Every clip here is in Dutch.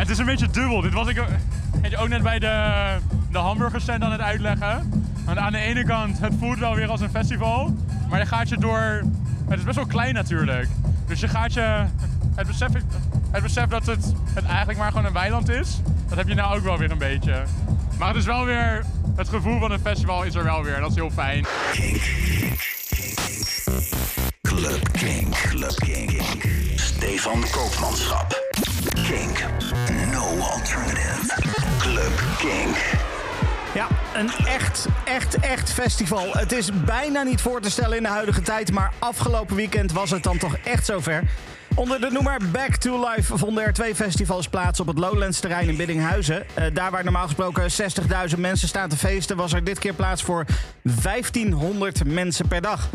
het is een beetje dubbel. Dit was ik je, ook net bij de, de hamburgerstand aan het uitleggen. Want aan de ene kant, het voelt wel weer als een festival. Maar je gaat je door... Het is best wel klein natuurlijk. Dus je gaat je... Het besef, het besef dat het, het eigenlijk maar gewoon een weiland is, dat heb je nou ook wel weer een beetje. Maar het is wel weer... Het gevoel van een festival is er wel weer. Dat is heel fijn. Kink. Club Kink. Club Kink. Stefan Koopmanschap. Kink. No alternative. Club Kink. Ja, een echt, echt, echt festival. Het is bijna niet voor te stellen in de huidige tijd, maar afgelopen weekend was het dan toch echt zover. Onder de noemer Back to Life vonden er twee festivals plaats op het Lowlands terrein in Biddinghuizen. Uh, daar waar normaal gesproken 60.000 mensen staan te feesten, was er dit keer plaats voor 1500 mensen per dag.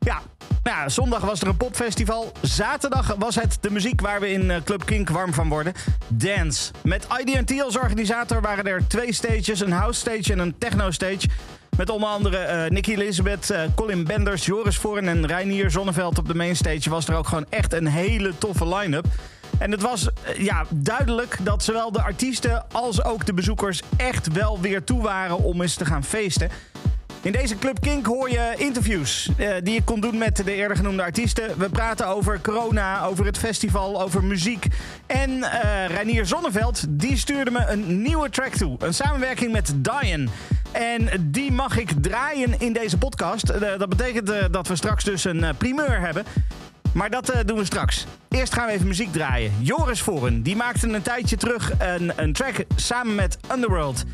Ja, nou, zondag was er een popfestival. Zaterdag was het de muziek waar we in eh, Club Kink warm van worden. Dance. Met IDT als organisator waren er twee stages. Een house stage en een techno stage. Met onder andere uh, Nicky Elizabeth, uh, Colin Benders, Joris Voorn en Reinier Zonneveld op de mainstage. Was er ook gewoon echt een hele toffe line-up. En het was ja, duidelijk dat zowel de artiesten als ook de bezoekers echt wel weer toe waren om eens te gaan feesten. In deze Club Kink hoor je interviews uh, die je kon doen met de eerder genoemde artiesten. We praten over corona, over het festival, over muziek. En uh, Reinier Zonneveld, die stuurde me een nieuwe track toe. Een samenwerking met Diane. En die mag ik draaien in deze podcast. Uh, dat betekent dat we straks dus een primeur hebben. Maar dat doen we straks. Eerst gaan we even muziek draaien. Joris Voren, die maakte een tijdje terug een, een track samen met Underworld.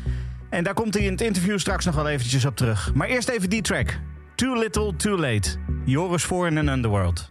En daar komt hij in het interview straks nog wel eventjes op terug. Maar eerst even die track. Too Little, Too Late. Joris voor in Underworld.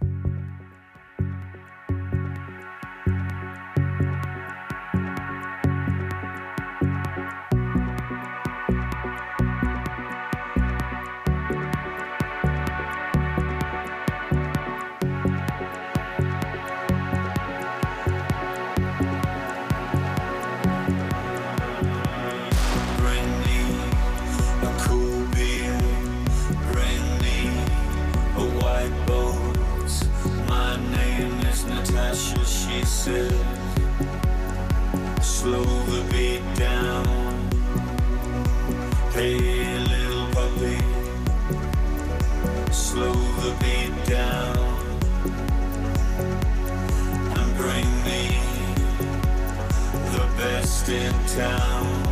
Slow the beat down. Hey, little puppy, slow the beat down. And bring me the best in town.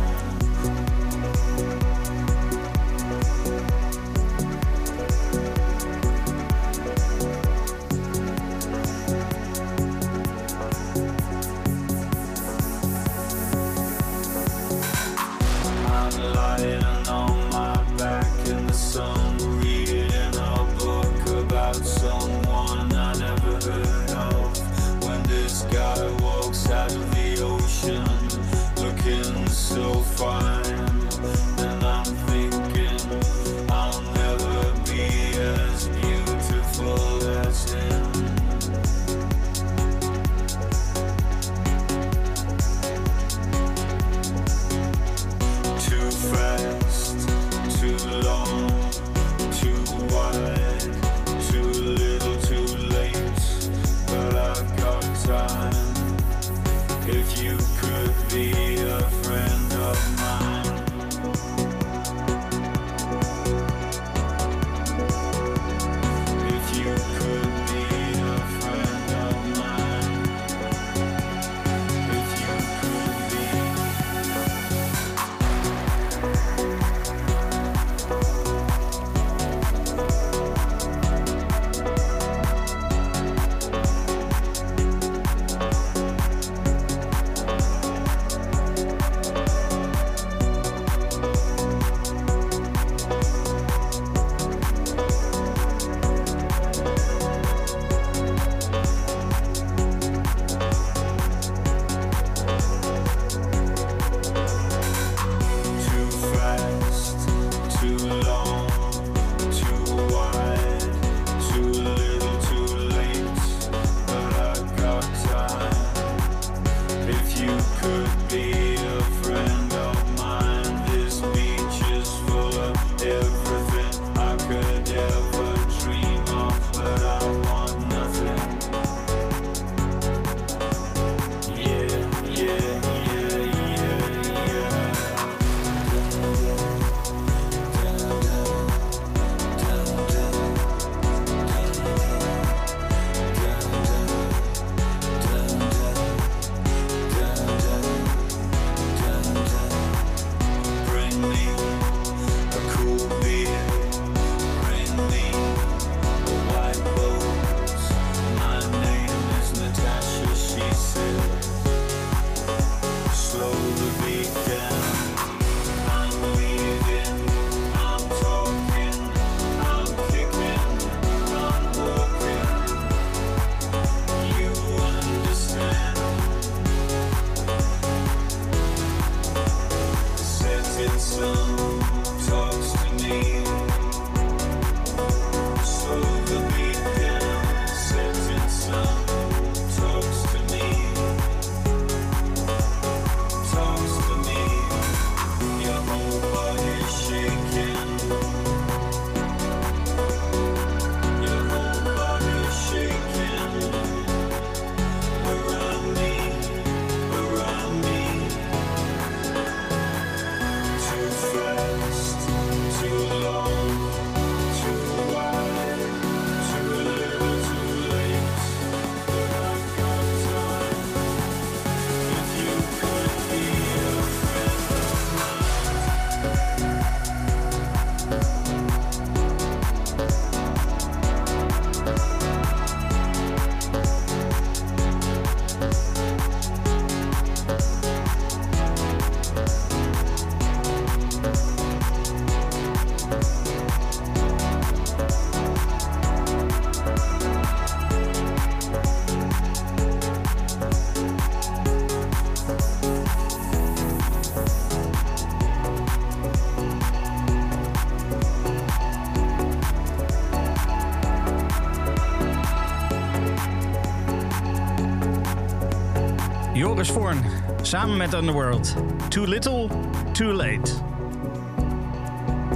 Samen met Underworld. Too little, too late.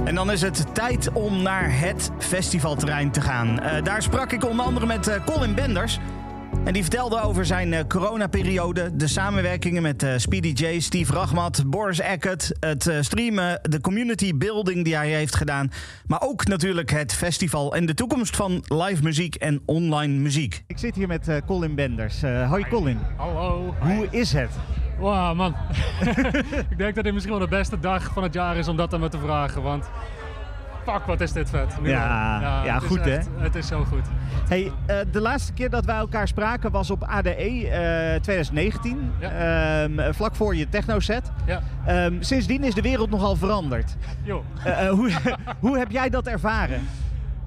En dan is het tijd om naar het festivalterrein te gaan. Uh, daar sprak ik onder andere met uh, Colin Benders. En die vertelde over zijn uh, coronaperiode, de samenwerkingen met Speedy J, Steve Rachmat, Boris Eckert, het streamen, de community building die hij heeft gedaan, maar ook natuurlijk het festival en de toekomst van live muziek en online muziek. Ik zit hier met Colin Benders. hoi Colin. Hallo. Hoe is het? Wow man, ik denk dat dit misschien wel de beste dag van het jaar is om dat aan me te vragen, want fuck, wat is dit vet. Nu ja, ja, ja goed hè? Het is zo goed. Hey, uh, de laatste keer dat wij elkaar spraken was op ADE uh, 2019. Ja. Um, vlak voor je techno-set. Ja. Um, sindsdien is de wereld nogal veranderd. Jo. Uh, hoe, hoe heb jij dat ervaren?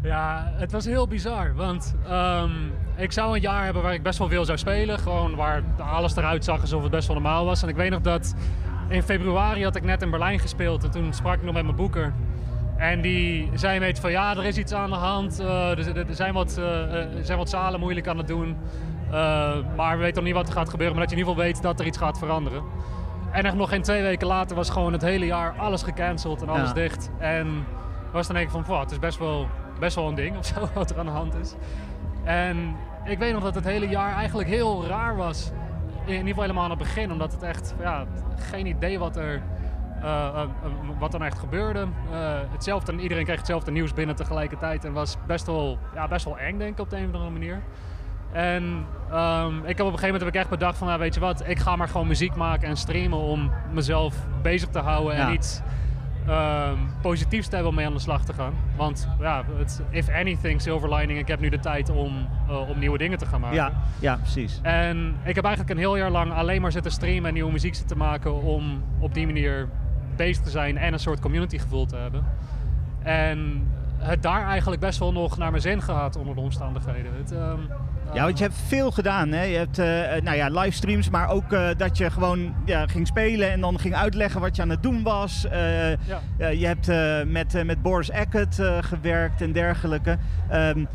Ja, het was heel bizar. Want um, ik zou een jaar hebben waar ik best wel veel zou spelen. Gewoon waar alles eruit zag alsof het best wel normaal was. En ik weet nog dat in februari had ik net in Berlijn gespeeld. En toen sprak ik nog met mijn boeker. En die zei een beetje van ja, er is iets aan de hand. Uh, er, er, zijn wat, uh, er zijn wat zalen moeilijk aan het doen. Uh, maar we weten nog niet wat er gaat gebeuren. Maar dat je in ieder geval weet dat er iets gaat veranderen. En echt nog geen twee weken later was gewoon het hele jaar alles gecanceld en alles ja. dicht. En was dan denk ik van, het is best wel, best wel een ding of zo wat er aan de hand is. En ik weet nog dat het hele jaar eigenlijk heel raar was. In ieder geval helemaal aan het begin. Omdat het echt, ja, geen idee wat er uh, uh, wat dan echt gebeurde. Uh, hetzelfde, en iedereen kreeg hetzelfde nieuws binnen tegelijkertijd. En was best wel, ja, best wel eng, denk ik, op de een of andere manier. En um, ik heb op een gegeven moment heb ik echt bedacht van, nou, weet je wat, ik ga maar gewoon muziek maken en streamen om mezelf bezig te houden ja. en iets positiefs te hebben om mee aan de slag te gaan. Want ja, het, if anything, silver lining, ik heb nu de tijd om, uh, om nieuwe dingen te gaan maken. Ja, ja, precies. En ik heb eigenlijk een heel jaar lang alleen maar zitten streamen en nieuwe muziek zitten maken om op die manier bezig te zijn en een soort community gevoel te hebben. En het daar eigenlijk best wel nog naar mijn zin gehad onder de omstandigheden. Het, um, ja, want je hebt veel gedaan. Hè? Je hebt uh, nou ja, livestreams, maar ook uh, dat je gewoon ja, ging spelen en dan ging uitleggen wat je aan het doen was. Uh, ja. je hebt met, met Boris Eckert gewerkt en dergelijke. Um,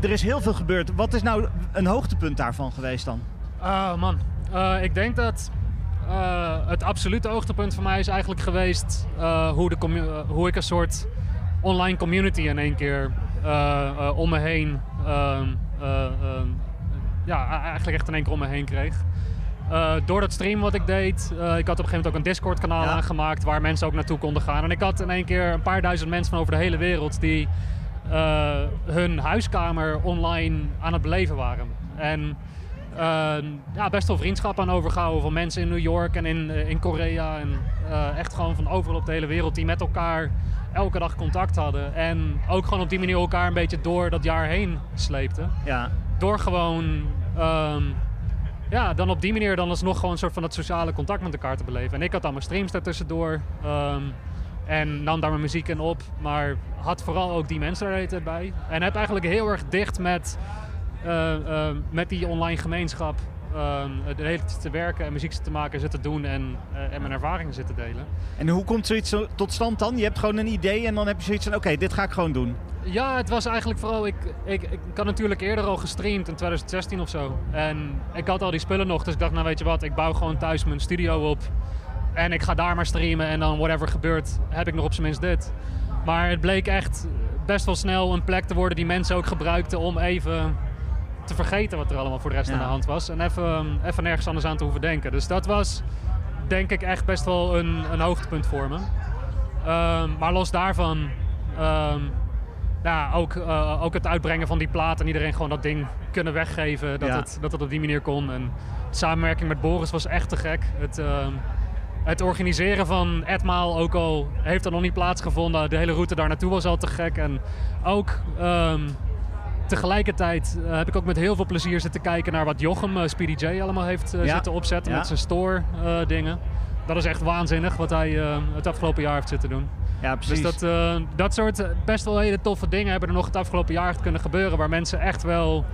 er is heel veel gebeurd. Wat is nou een hoogtepunt daarvan geweest dan? Oh man, ik denk dat het absolute hoogtepunt voor mij is eigenlijk geweest hoe, de hoe ik een soort online community in één keer uh, om me heen, ja, eigenlijk echt in één keer om me heen kreeg. door dat stream wat ik deed, ik had op een gegeven moment ook een Discord kanaal ja. aangemaakt waar mensen ook naartoe konden gaan. En ik had in één keer een paar duizend mensen van over de hele wereld die hun huiskamer online aan het beleven waren. En uh, ja, best wel vriendschap aan overgehouden van mensen in New York en in, in Korea. En echt gewoon van overal op de hele wereld die met elkaar elke dag contact hadden. En ook gewoon op die manier elkaar een beetje door dat jaar heen sleepten. Ja. Door gewoon, um, ja, dan op die manier dan alsnog gewoon een soort van dat sociale contact met elkaar te beleven. En ik had dan mijn streams daartussendoor. Um, en nam daar mijn muziek in op. Maar had vooral ook die mensen er bij. En heb eigenlijk heel erg dicht met uh, uh, met die online gemeenschap de hele tijd te werken en muziek te maken, zitten doen en, uh, en mijn ervaringen zitten delen. En hoe komt zoiets tot stand dan? Je hebt gewoon een idee en dan heb je zoiets van: oké, okay, dit ga ik gewoon doen. Ja, het was eigenlijk vooral. Ik, ik, ik had natuurlijk eerder al gestreamd in 2016 of zo. En ik had al die spullen nog, dus ik dacht: nou, weet je wat, ik bouw gewoon thuis mijn studio op. En ik ga daar maar streamen en dan whatever gebeurt, heb ik nog op zijn minst dit. Maar het bleek echt best wel snel een plek te worden die mensen ook gebruikten om even te vergeten wat er allemaal voor de rest Ja. aan de hand was. En even, even nergens anders aan te hoeven denken. Dus dat was denk ik echt best wel een, een hoogtepunt voor me. Ehm, maar los daarvan, ehm, ja, ook, eh, ook het uitbrengen van die plaat en iedereen gewoon dat ding kunnen weggeven. Dat, Ja. het, dat het op die manier kon. En de samenwerking met Boris was echt te gek. Het, ehm, het organiseren van Etmaal, ook al heeft er nog niet plaatsgevonden, de hele route daar naartoe was al te gek. En ook ehm, tegelijkertijd eh, heb ik ook met heel veel plezier zitten kijken naar wat Jochem uh, Speedy J allemaal heeft uh, Ja. zitten opzetten Ja. met zijn store eh, dingen. Dat is echt waanzinnig wat hij eh, het afgelopen jaar heeft zitten doen. Ja, precies. Dus dat, eh, dat soort eh, best wel hele toffe dingen hebben er nog het afgelopen jaar echt kunnen gebeuren. Waar mensen echt wel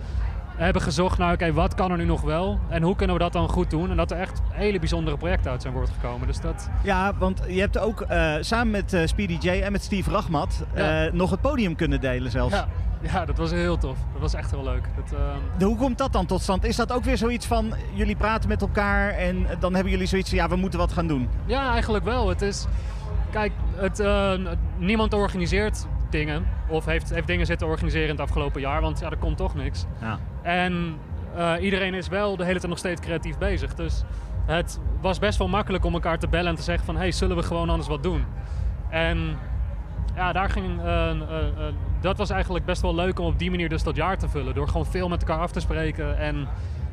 hebben gezocht naar, oké, wat kan er nu nog wel? En hoe kunnen we dat dan goed doen? En dat er echt hele bijzondere projecten uit zijn voortgekomen. Dus dat, Ja, want je hebt ook eh, samen met eh, Speedy J en met Steve Rachmat eh, nog het podium kunnen delen zelfs. ja, Ja, dat was heel tof. Dat was echt heel leuk. Dat, ehm, Hoe komt dat dan tot stand? Is dat ook weer zoiets van jullie praten met elkaar en dan hebben jullie zoiets van ja, we moeten wat gaan doen? Ja, eigenlijk wel. Het is, kijk, het, niemand organiseert dingen of heeft, heeft dingen zitten organiseren in het afgelopen jaar, want ja, er komt toch niks. Ja. En uh, iedereen is wel de hele tijd nog steeds creatief bezig. Dus het was best wel makkelijk om elkaar te bellen en te zeggen van... hey, zullen we gewoon anders wat doen? En ja, daar ging, uh, dat was eigenlijk best wel leuk om op die manier dus dat jaar te vullen. Door gewoon veel met elkaar af te spreken en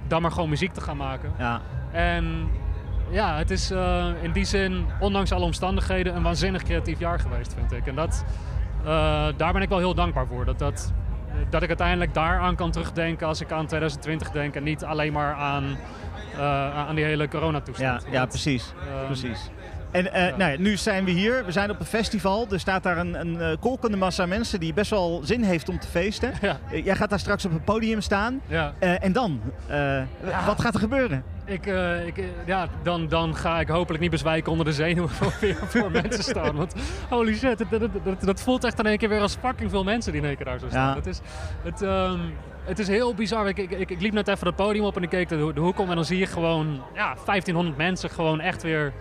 dan maar gewoon muziek te gaan maken. Ja. En ja, het is in die zin, ondanks alle omstandigheden, een waanzinnig creatief jaar geweest, vind ik. En dat, daar ben ik wel heel dankbaar voor. Dat, dat, dat ik uiteindelijk daaraan kan terugdenken als ik aan 2020 denk en niet alleen maar aan, uh, aan die hele coronatoestand. Ja, ja precies. Uh, precies. En uh, ja. nou ja, nu zijn we hier, we zijn op een festival. Er staat daar een, een kolkende massa mensen die best wel zin heeft om te feesten. Ja. Jij gaat daar straks op het podium staan. Ja. en dan? Wat gaat er gebeuren? Ik, ik, ja, dan, dan ga ik hopelijk niet bezwijken onder de zenuwen voor, voor mensen staan. Want holy shit, dat, dat, dat, dat, voelt echt in één keer weer als fucking veel mensen die in één keer daar zo staan. Ja. Het, is, het, um, het is heel bizar. Ik, ik, ik, liep net even het podium op en ik keek de, de hoek om en dan zie je gewoon ja, 1500 mensen gewoon echt weer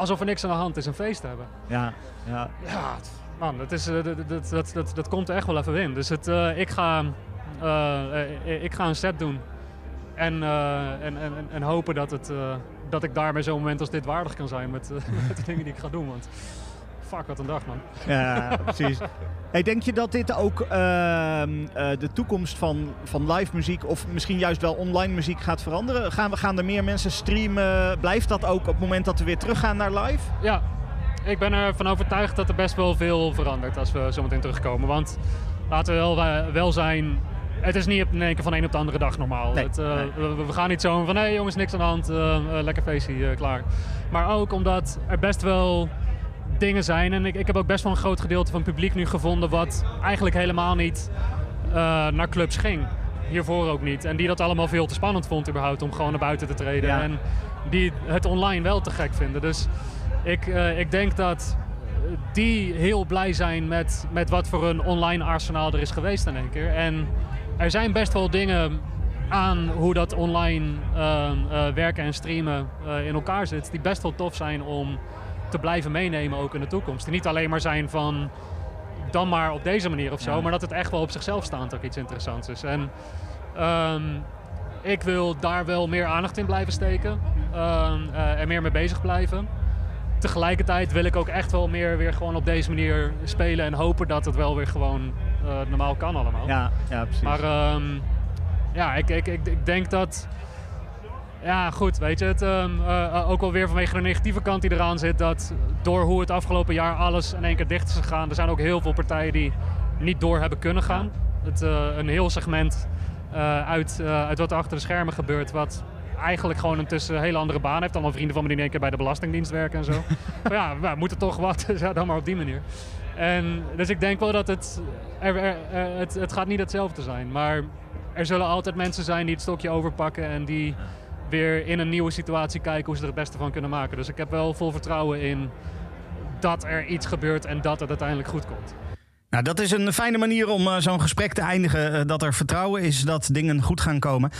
alsof er niks aan de hand is een feest hebben. Ja, ja. ja man, dat, is, dat, dat, dat, dat, dat komt er echt wel even in. Dus het, uh, ik, ga, uh, ik ga een set doen. En, en, en, en, hopen dat, het, dat ik daar bij zo'n moment als dit waardig kan zijn met, met de dingen die ik ga doen. Want fuck, wat een dag man. Ja, precies. Hey, denk je dat dit ook de toekomst van, van live muziek of misschien juist wel online muziek gaat veranderen? Gaan, we, gaan er meer mensen streamen? Blijft dat ook op het moment dat we weer teruggaan naar live? Ja, ik ben ervan overtuigd dat er best wel veel verandert als we zo meteen terugkomen. Want laten we wel, wel zijn, het is niet in één keer van de een op de andere dag normaal. Nee, het, uh, nee. we, we, gaan niet zo van, hé hey, jongens, niks aan de hand, lekker feestje, klaar. Maar ook omdat er best wel dingen zijn. En ik, ik heb ook best wel een groot gedeelte van het publiek nu gevonden... wat eigenlijk helemaal niet naar clubs ging. Hiervoor ook niet. En die dat allemaal veel te spannend vond überhaupt om gewoon naar buiten te treden. Ja. En die het online wel te gek vinden. Dus ik, ik denk dat die heel blij zijn met, met wat voor een online arsenaal er is geweest in één keer. En er zijn best wel dingen aan hoe dat online uh, uh, werken en streamen uh, in elkaar zit, die best wel tof zijn om te blijven meenemen ook in de toekomst. Niet alleen maar zijn van dan maar op deze manier of zo, Ja. maar dat het echt wel op zichzelf staand ook iets interessants is. En um, ik wil daar wel meer aandacht in blijven steken um, en meer mee bezig blijven. Tegelijkertijd wil ik ook echt wel meer weer gewoon op deze manier spelen en hopen dat het wel weer gewoon normaal kan allemaal. Ja, ja precies. Maar um, ja, ik, ik, ik, ik, denk dat. Ja, goed, weet je, het, um, uh, ook alweer vanwege de negatieve kant die eraan zit, dat door hoe het afgelopen jaar alles in één keer dicht is gegaan, er zijn ook heel veel partijen die niet door hebben kunnen gaan. Het, uh, een heel segment uh, uit, uit wat er achter de schermen gebeurt, wat eigenlijk gewoon intussen een hele andere baan heeft. Allemaal vrienden van me die in één keer bij de Belastingdienst werken en zo. maar ja, we moeten toch wat, dus ja, dan maar op die manier. En dus ik denk wel dat het, er, er, er, het, het gaat niet hetzelfde zijn, maar er zullen altijd mensen zijn die het stokje overpakken en die weer in een nieuwe situatie kijken hoe ze er het beste van kunnen maken. Dus ik heb wel vol vertrouwen in dat er iets gebeurt en dat het uiteindelijk goed komt. Nou, dat is een fijne manier om uh, zo'n gesprek te eindigen. Uh, dat er vertrouwen is dat dingen goed gaan komen.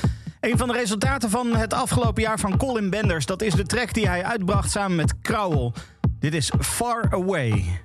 Een van de resultaten van het afgelopen jaar van Colin Benders... dat is de track die hij uitbracht samen met Krauwel. Dit is Far Away.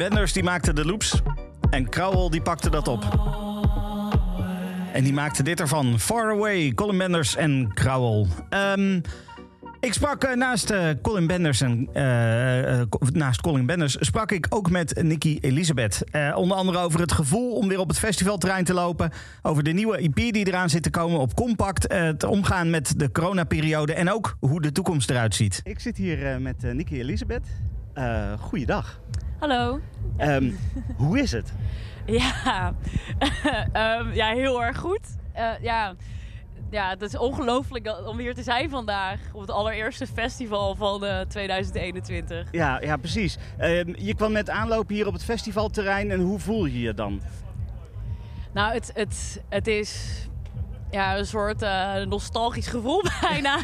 Benders die maakte de loops. En Krauwel die pakte dat op. En die maakte dit ervan. Far Away, Colin Benders en Krauwel. Ehm, ik sprak uh, naast uh, Colin Benders en uh, naast Colin Benders sprak ik ook met Nicky Elisabeth. onder andere over het gevoel om weer op het festivalterrein te lopen. Over de nieuwe EP die eraan zit te komen op Compact. het omgaan met de coronaperiode en ook hoe de toekomst eruit ziet. Ik zit hier met Nicky Elisabeth. Goeiedag. Hallo. Um, hoe is het? Ja, um, ja heel erg goed. ja ja, het is ongelooflijk om hier te zijn vandaag. Op het allereerste festival van uh, 2021. Ja, ja precies. Uh, je kwam net aanlopen hier op het festivalterrein. En hoe voel je je dan? Nou, het, het, het is ja, een soort uh, nostalgisch gevoel bijna.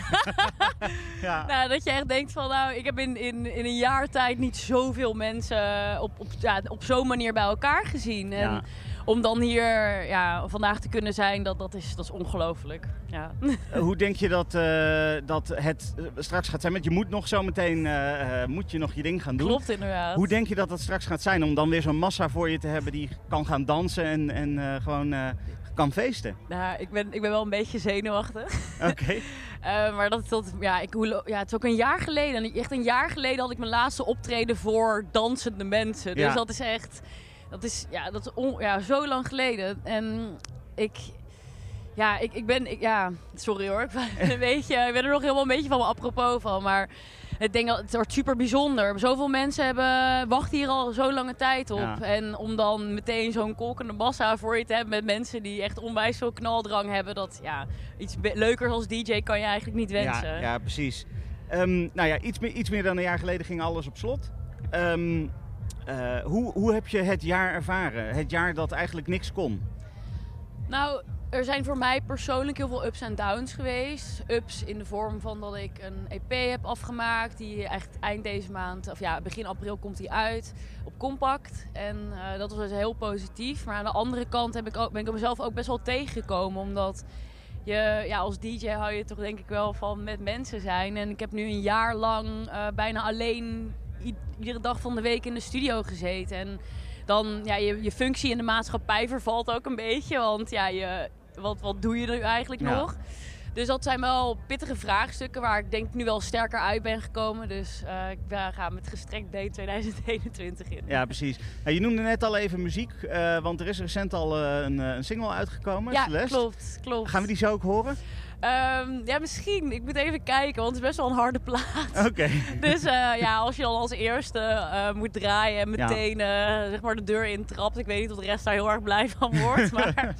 ja. nou, dat je echt denkt van, nou, ik heb in, in, in een jaar tijd niet zoveel mensen op, op, ja, op zo'n manier bij elkaar gezien. En, ja om dan hier ja, vandaag te kunnen zijn, dat, dat is, dat is ongelooflijk. Ja. Eh, hoe denk je dat, uh, dat het eh, straks gaat zijn? Want je moet nog zo meteen uh, moet je nog je ding gaan doen. Klopt inderdaad. Hoe denk je dat dat straks gaat zijn om dan weer zo'n massa voor je te hebben die kan gaan dansen en, en gewoon kan feesten? Nou, ik ben, ik ben wel een beetje zenuwachtig. Oké. maar dat, dat, ja, ik, ja, het is ook een jaar geleden. Echt een jaar geleden had ik mijn laatste optreden voor dansende mensen. Dus dat is echt dat is, ja, dat is ja, zo lang geleden. En ik, ja, ik, ik ben, ik, ja, sorry hoor. een beetje, ik ben er nog helemaal een beetje van me apropos van. Maar ik denk dat het wordt super bijzonder. Zoveel mensen hebben, wachten hier al zo lange tijd op. En om dan meteen zo'n kolkende massa voor je te hebben met mensen die echt onwijs veel knaldrang hebben. Dat ja, iets leukers als DJ kan je eigenlijk niet wensen. Ja, ja precies. Um, nou ja, iets meer, iets meer dan een jaar geleden ging alles op slot. Um, uh, hoe, hoe heb je het jaar ervaren? Het jaar dat eigenlijk niks kon? Nou, er zijn voor mij persoonlijk heel veel ups en downs geweest. Ups in de vorm van dat ik een EP heb afgemaakt. Die echt eind deze maand, of ja, begin april komt die uit op Compact. En uh, dat was dus heel positief. Maar aan de andere kant heb ik ook, ben ik mezelf ook best wel tegengekomen. Omdat je, ja, als DJ hou je toch denk ik wel van met mensen zijn. En ik heb nu een jaar lang uh, bijna alleen iedere dag van de week in de studio gezeten. En dan, ja, je, je functie in de maatschappij vervalt ook een beetje. Want ja, je, wat, wat doe je er nu eigenlijk nog? Dus dat zijn wel pittige vraagstukken waar ik denk nu wel sterker uit ben gekomen. Dus uh, ik ga met gestrekt been 2021 in. Ja, precies. je noemde net al even muziek, uh, want er is recent al uh, een, een, single uitgekomen, ja, Celeste. klopt, klopt. Gaan we die zo ook horen? Um, ja, misschien. Ik moet even kijken, want het is best wel een harde plaat. Oké. dus uh, ja, als je dan als eerste uh, moet draaien en meteen ja. uh, zeg maar de deur intrapt. Ik weet niet of de rest daar heel erg blij van wordt. maar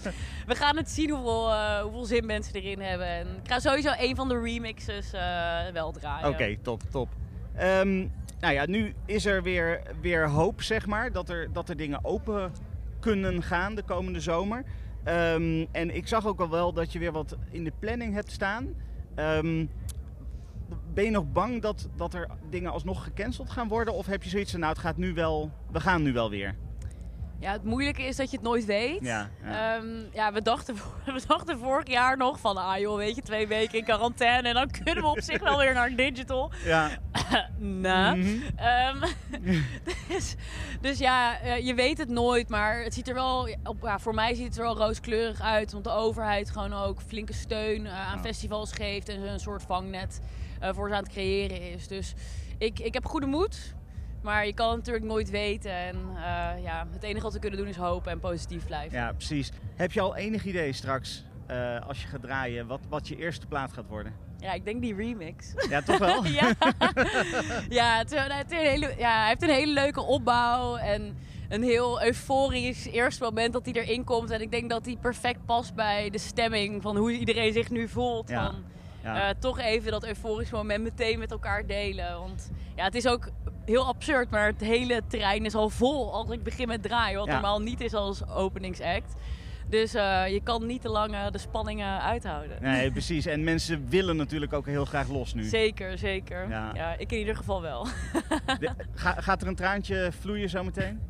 we gaan het zien hoeveel, hoeveel zin mensen erin hebben. En ik ga sowieso een van de remixes wel draaien. Oké, top, top. Um, nou ja, nu is er weer, weer hoop, zeg maar, dat er, dat er dingen open kunnen gaan de komende zomer. Um, en ik zag ook al wel dat je weer wat in de planning hebt staan. Um, ben je nog bang dat, dat er dingen alsnog gecanceld gaan worden? Of heb je zoiets van, nou het gaat nu wel, we gaan nu wel weer? Ja, het moeilijke is dat je het nooit weet. Ja, ja. Um, ja we, dachten, we dachten vorig jaar nog van, ah joh, weet je, twee weken in quarantaine en dan kunnen we op zich wel weer naar digital. Ja. nou. Mm -hmm. um, dus, dus, ja, je weet het nooit, maar het ziet er wel, op, ja, voor mij ziet het er wel rooskleurig uit. Want de overheid gewoon ook flinke steun uh, aan festivals geeft en een soort vangnet uh, voor ze aan het creëren is. Dus ik, ik heb goede moed. Maar je kan het natuurlijk nooit weten. En uh, ja, het enige wat we kunnen doen is hopen en positief blijven. Ja, precies. Heb je al enig idee straks, uh, als je gaat draaien, wat, wat je eerste plaat gaat worden? Ja, ik denk die remix. Ja, toch wel? ja, ja, het, het een hele, ja, hij heeft een hele leuke opbouw. En een heel euforisch eerste moment dat hij erin komt. En ik denk dat hij perfect past bij de stemming van hoe iedereen zich nu voelt. Ja. Van, ja. Uh, toch even dat euforische moment meteen met elkaar delen. Want ja, het is ook heel absurd, maar het hele terrein is al vol als ik begin met draaien. Wat normaal niet is als openingsact. Dus uh, je kan niet te lang uh, de spanningen uithouden. Nee, precies. En mensen willen natuurlijk ook heel graag los nu. Zeker, zeker. Ja, ja ik in ieder geval wel. de, ga, gaat er een traantje vloeien zometeen?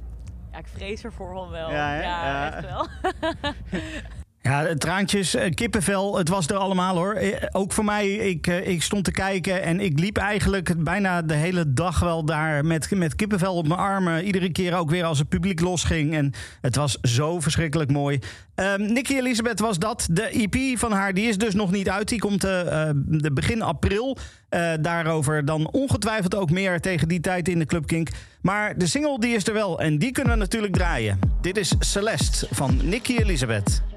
Ja, ik vrees ervoor wel. Ja. echt wel. Ja, traantjes, eh, kippenvel, het was er allemaal hoor. Eh, ook voor mij, ik, eh, ik stond te kijken en ik liep eigenlijk bijna de hele dag wel daar met, met kippenvel op mijn armen. Iedere keer ook weer als het publiek losging. En het was zo verschrikkelijk mooi. Um, Nicky Elisabeth was dat. De EP van haar, die is dus nog niet uit. Die komt de begin april. Daarover dan ongetwijfeld ook meer tegen die tijd in de Club Kink. Maar de single die is er wel en die kunnen we natuurlijk draaien. Dit is Celeste van Nicky Elisabeth.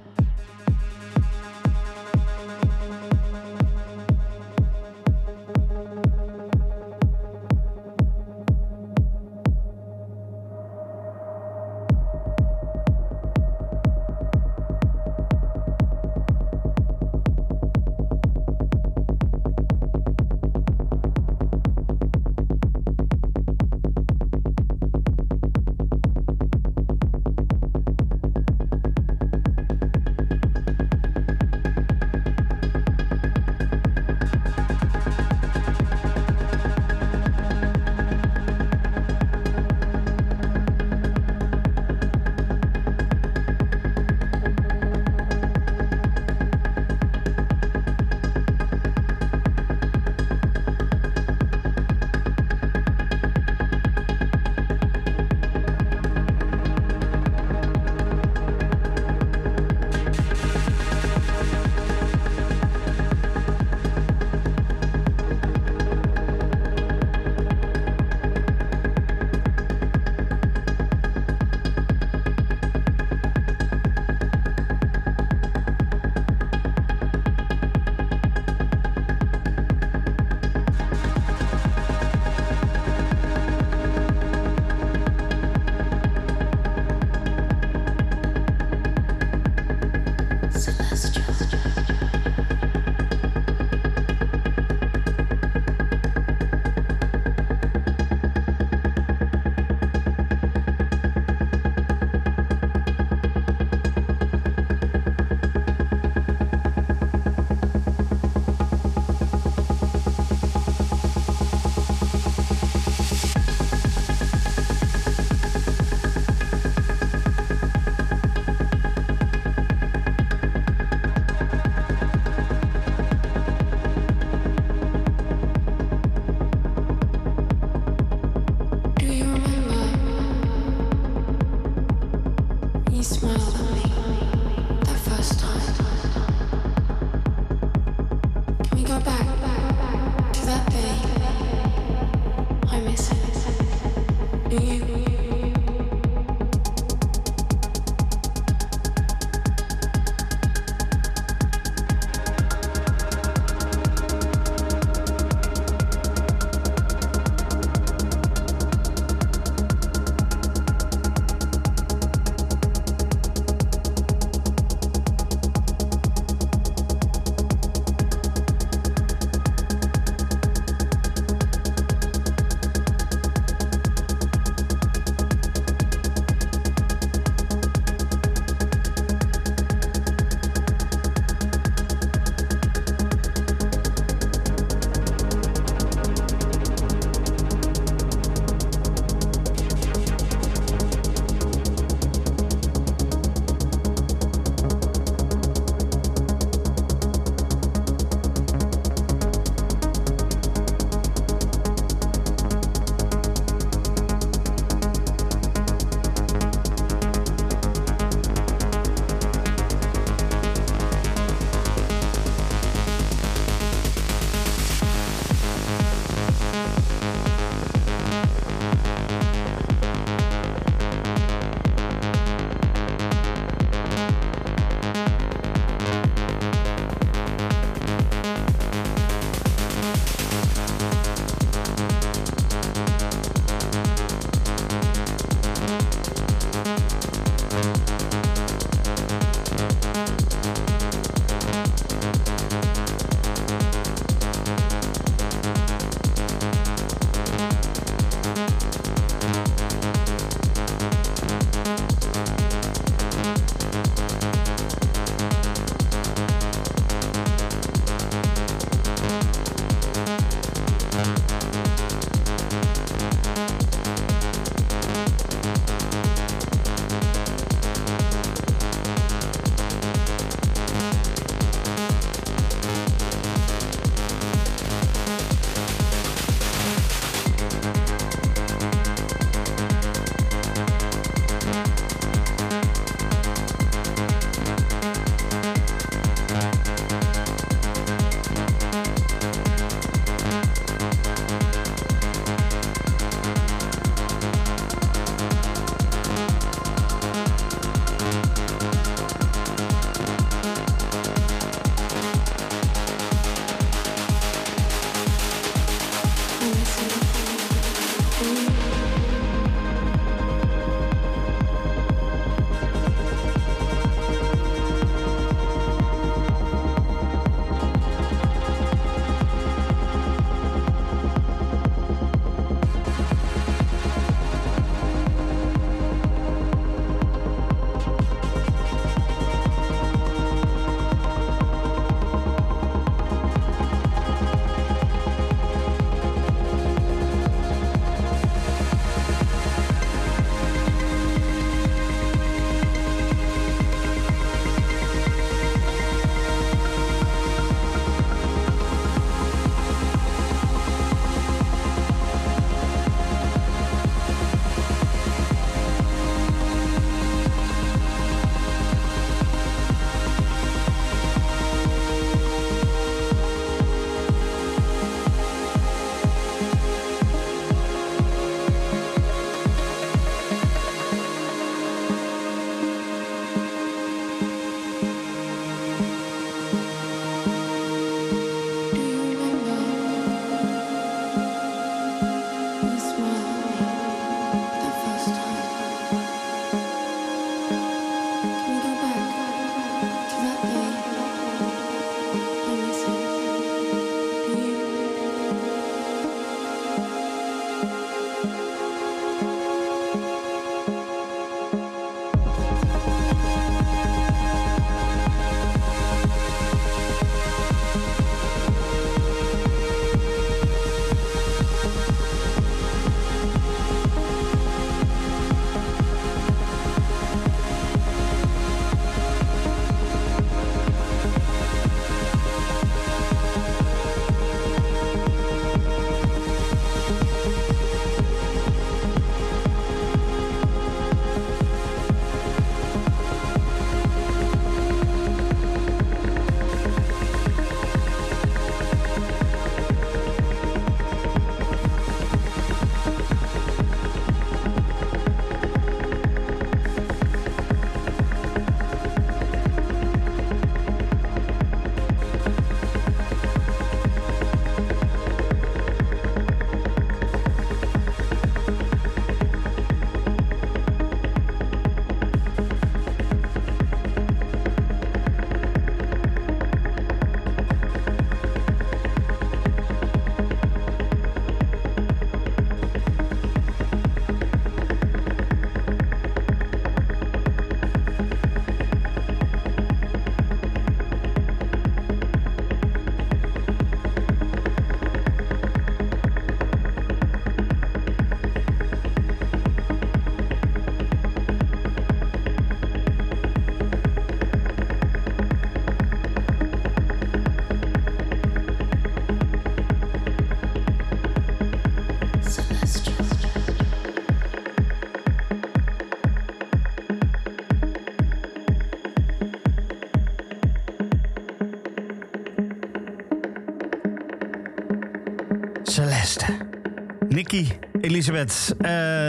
Elisabeth, uh,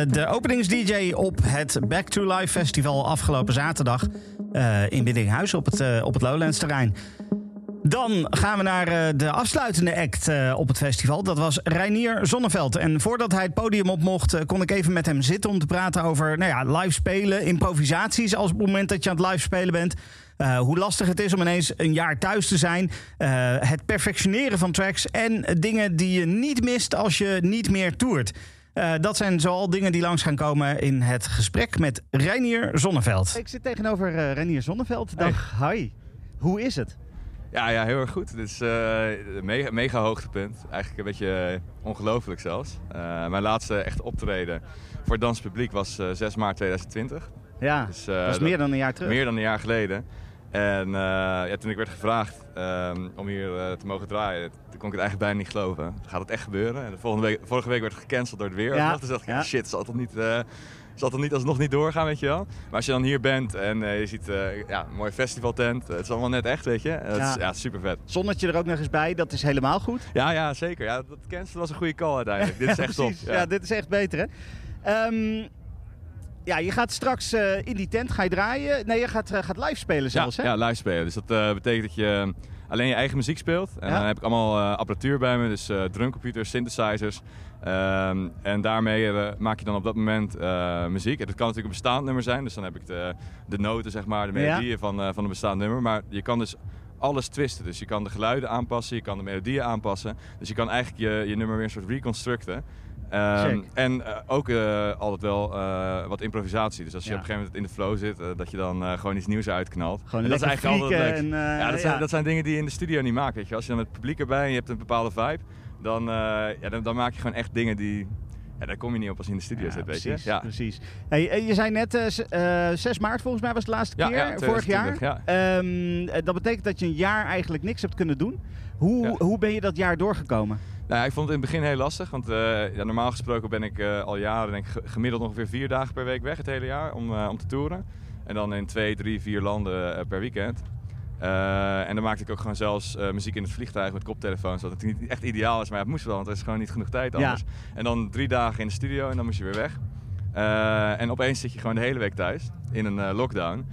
de openings-DJ op het Back to Life Festival afgelopen zaterdag uh, in Biddinghuis op het, uh, op het Lowlands terrein. Dan gaan we naar de afsluitende act op het festival. Dat was Reinier Zonneveld. En voordat hij het podium op mocht, kon ik even met hem zitten om te praten over nou ja, live spelen, improvisaties als op het moment dat je aan het live spelen bent. Hoe lastig het is om ineens een jaar thuis te zijn. Het perfectioneren van tracks en dingen die je niet mist als je niet meer toert. Uh, dat zijn zoal dingen die langs gaan komen in het gesprek met Reinier Zonneveld. Ik zit tegenover uh, Reinier Zonneveld. Dag, hey. hi. Hoe is het? Ja, ja, heel erg goed. Dit is een mega, mega hoogtepunt. Eigenlijk een beetje ongelooflijk zelfs. mijn laatste echt optreden voor het danspubliek was 6 maart 2020. Ja, dus, dat is meer dan een jaar terug. Meer dan een jaar geleden. En uh, ja, toen ik werd gevraagd um, om hier uh, te mogen draaien, toen kon ik het eigenlijk bijna niet geloven. Gaat het echt gebeuren? En de volgende week, vorige week werd het gecanceld door het weer. Ja. Toen dacht ik, ja. shit, zal het niet, uh, zal het niet alsnog niet doorgaan, weet je wel? Maar als je dan hier bent en je ziet ja, een mooie festivaltent, het is allemaal net echt, weet je? Het ja. Is, ja, super vet. Zonnetje er ook nog eens bij, dat is helemaal goed. Ja, ja zeker. Ja, dat cancelen was een goede call uiteindelijk. dit is echt top. Ja. dit is echt beter, hè? Um, ja, je gaat straks uh, in die tent ga je draaien. Nee, je gaat, uh, gaat live spelen zelfs, ja, hè? Ja, live spelen. Dus dat uh, betekent dat je alleen je eigen muziek speelt. En ja. dan heb ik allemaal apparatuur bij me, dus drumcomputers, synthesizers. Um, en daarmee maak je dan op dat moment muziek. En dat kan natuurlijk een bestaand nummer zijn. Dus dan heb ik de, de noten, zeg maar, de melodieën ja. van, van een bestaand nummer. Maar je kan dus alles twisten. Dus je kan de geluiden aanpassen, je kan de melodieën aanpassen. Dus je kan eigenlijk je, je nummer weer een soort reconstructen. Um, en uh, ook uh, altijd wel uh, wat improvisatie. Dus als je ja. op een gegeven moment in de flow zit, dat je dan gewoon iets nieuws uitknalt. Gewoon en dat is eigenlijk altijd en, ja, dat, zijn, dat zijn dingen die je in de studio niet maakt. Weet je. Als je dan met het publiek erbij en je hebt een bepaalde vibe, dan, ja, dan, dan, maak je gewoon echt dingen die. Ja, daar kom je niet op als je in de studio ja, zit, precies, weet je. Ja. precies. Hey, je zei net, 6 maart volgens mij was de laatste keer, vorig jaar. Ja. Um, dat betekent dat je een jaar eigenlijk niks hebt kunnen doen. Hoe, hoe ben je dat jaar doorgekomen? Nou, ik vond het in het begin heel lastig, want uh, ja, normaal gesproken ben ik uh, al jaren denk gemiddeld ongeveer vier dagen per week weg het hele jaar om, uh, om te toeren. En dan in twee, drie, vier landen per weekend. En dan maakte ik ook gewoon zelfs muziek in het vliegtuig met koptelefoons, wat natuurlijk niet echt ideaal is, maar het moest wel, want er is gewoon niet genoeg tijd anders. Ja. En dan drie dagen in de studio en dan moest je weer weg. en opeens zit je gewoon de hele week thuis in een lockdown.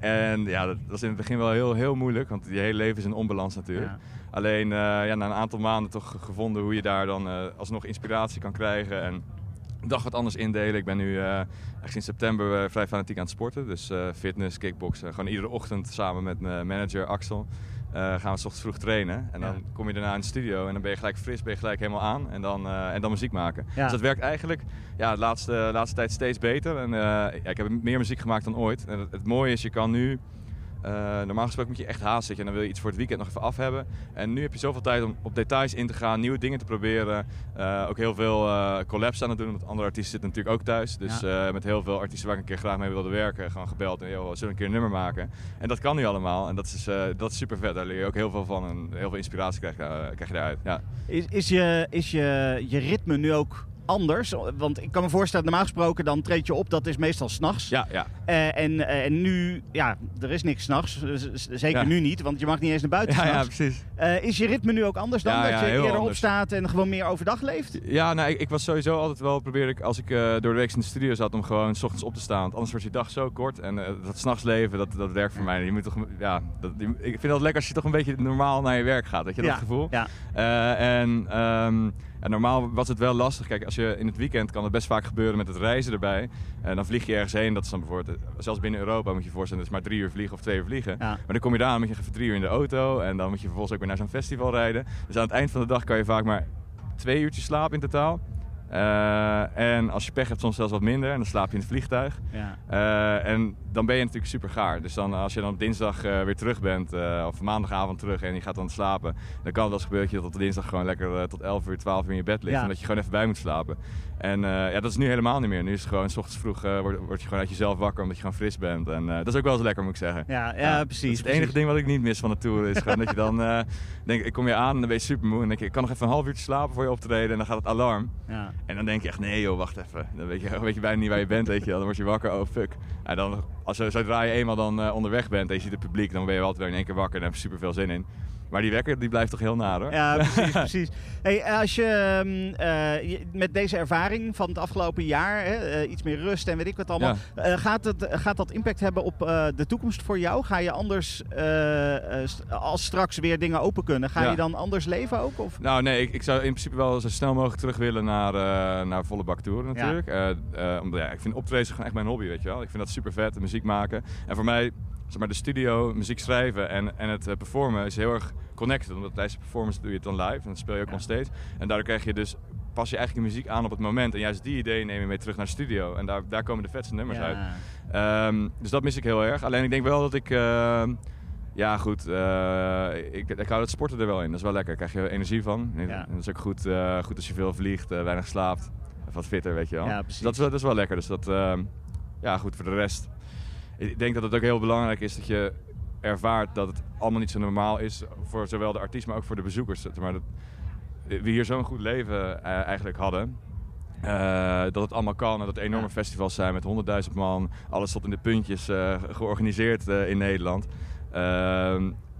En ja, dat was in het begin wel heel, heel moeilijk, want je hele leven is een onbalans natuurlijk. Ja. Alleen ja, na een aantal maanden toch gevonden hoe je daar dan alsnog inspiratie kan krijgen. En dag wat anders indelen. Ik ben nu uh, echt in september vrij fanatiek aan het sporten. Dus fitness, kickboksen. Gewoon iedere ochtend samen met mijn manager Axel gaan we s ochtends vroeg trainen. En dan ja. kom je daarna in de studio en dan ben je gelijk fris, ben je gelijk helemaal aan. En dan, en dan muziek maken. Ja. Dus dat werkt eigenlijk ja, de laatste, laatste tijd steeds beter. En ja, ik heb meer muziek gemaakt dan ooit. En het, het mooie is, je kan nu uh, normaal gesproken moet je echt haast zitten en dan wil je iets voor het weekend nog even af hebben. En nu heb je zoveel tijd om op details in te gaan, nieuwe dingen te proberen. Uh, ook heel veel uh, collabs aan het doen, want andere artiesten zitten natuurlijk ook thuis. Dus ja. met heel veel artiesten waar ik een keer graag mee wilde werken, gewoon gebeld en joh, zullen we een keer een nummer maken. En dat kan nu allemaal en dat is, dat is super vet. Daar leer je ook heel veel van en heel veel inspiratie krijg, krijg je daaruit. Ja. Is, is, je, is je, je ritme nu ook anders. Want ik kan me voorstellen, normaal gesproken dan treed je op, dat is meestal s'nachts. Ja, ja. Uh, en, uh, en nu, ja, er is niks s'nachts. Zeker ja. nu niet, want je mag niet eens naar buiten Ja, ja precies. Uh, is je ritme nu ook anders dan? Ja, dat je eerder anders. opstaat en gewoon meer overdag leeft? Ja, nou, ik, ik was sowieso altijd wel, probeer ik als ik door de week in de studio zat, om gewoon s ochtends op te staan. Want anders wordt je dag zo kort. En dat s'nachts leven, dat, dat werkt voor mij. Je moet toch, ja, dat, ik vind het lekker als je toch een beetje normaal naar je werk gaat. Weet je, dat gevoel? Ja. en... Um, normaal was het wel lastig. Kijk, als je in het weekend kan het best vaak gebeuren met het reizen erbij. En dan vlieg je ergens heen. Dat is dan bijvoorbeeld, zelfs binnen Europa moet je je voorstellen, het is maar drie uur vliegen of twee uur vliegen. Ja. Maar dan kom je daar, moet je even drie uur in de auto. En dan moet je vervolgens ook weer naar zo'n festival rijden. Dus aan het eind van de dag kan je vaak maar twee uurtjes slapen in totaal. Uh, en als je pech hebt, soms zelfs wat minder. En dan slaap je in het vliegtuig. Ja. Uh, en dan ben je natuurlijk super gaar. Dus dan, als je dan op dinsdag uh, weer terug bent, of maandagavond terug en je gaat dan slapen, dan kan het wel gebeuren dat tot dinsdag gewoon lekker tot 11 uur, 12 uur in je bed ligt. Ja. En dat je gewoon even bij moet slapen. En ja, dat is nu helemaal niet meer. Nu is het gewoon, s ochtends vroeg word, word, je gewoon uit jezelf wakker omdat je gewoon fris bent. En dat is ook wel eens lekker, moet ik zeggen. Ja, ja, precies. Het enige ding wat ik niet mis van de tour. Is gewoon dat je dan, denk ik kom je aan en dan ben je super moe. En dan denk je, ik kan nog even een half uurtje slapen voor je optreden. En dan gaat het alarm. Ja. En dan denk je echt, nee joh, wacht even. Dan weet je, weet je bijna niet waar je bent, weet je Dan word je wakker, oh fuck. En dan als, zodra je eenmaal dan onderweg bent en je ziet het publiek, dan ben je altijd weer in één keer wakker en heb je super veel zin in. Maar die wekker die blijft toch heel naar hoor. Ja, precies. precies. Hey, als je uh, met deze ervaring van het afgelopen jaar, hè, uh, iets meer rust en weet ik wat allemaal, ja. uh, gaat, het, gaat dat impact hebben op de toekomst voor jou? Ga je anders, als straks weer dingen open kunnen, ga ja. je dan anders leven ook? Of? Nou nee, ik, ik, zou in principe wel zo snel mogelijk terug willen naar, naar volle bak natuurlijk. Ja. omdat ja, ik vind optreden gewoon echt mijn hobby, weet je wel. Ik vind dat super vet, muziek maken. En voor mij zeg maar, de studio, muziek schrijven en, en het performen is heel erg connected. Omdat tijdens de performance doe je het dan live en dan speel je ook nog steeds. En daardoor krijg je dus, pas je eigenlijk de muziek aan op het moment. En juist die ideeën neem je mee terug naar de studio. En daar, daar komen de vetste nummers uit. Um, dus dat mis ik heel erg. Alleen ik denk wel dat ik... Uh, ja, goed. Uh, ik, ik hou het sporten er wel in. Dat is wel lekker. Daar krijg je energie van. Ja. Dat is ook goed, uh, goed als je veel vliegt, weinig slaapt. Wat fitter, weet je wel. Ja, dus dat, is, dat is wel lekker. Dus dat, ehm, ja, goed voor de rest ik denk dat het ook heel belangrijk is dat je ervaart dat het allemaal niet zo normaal is voor zowel de artiest, maar ook voor de bezoekers. Maar dat we hier zo'n goed leven uh, eigenlijk hadden. Uh, dat het allemaal kan en dat er enorme festivals zijn met 100.000 man. Alles tot in de puntjes uh, georganiseerd in Nederland.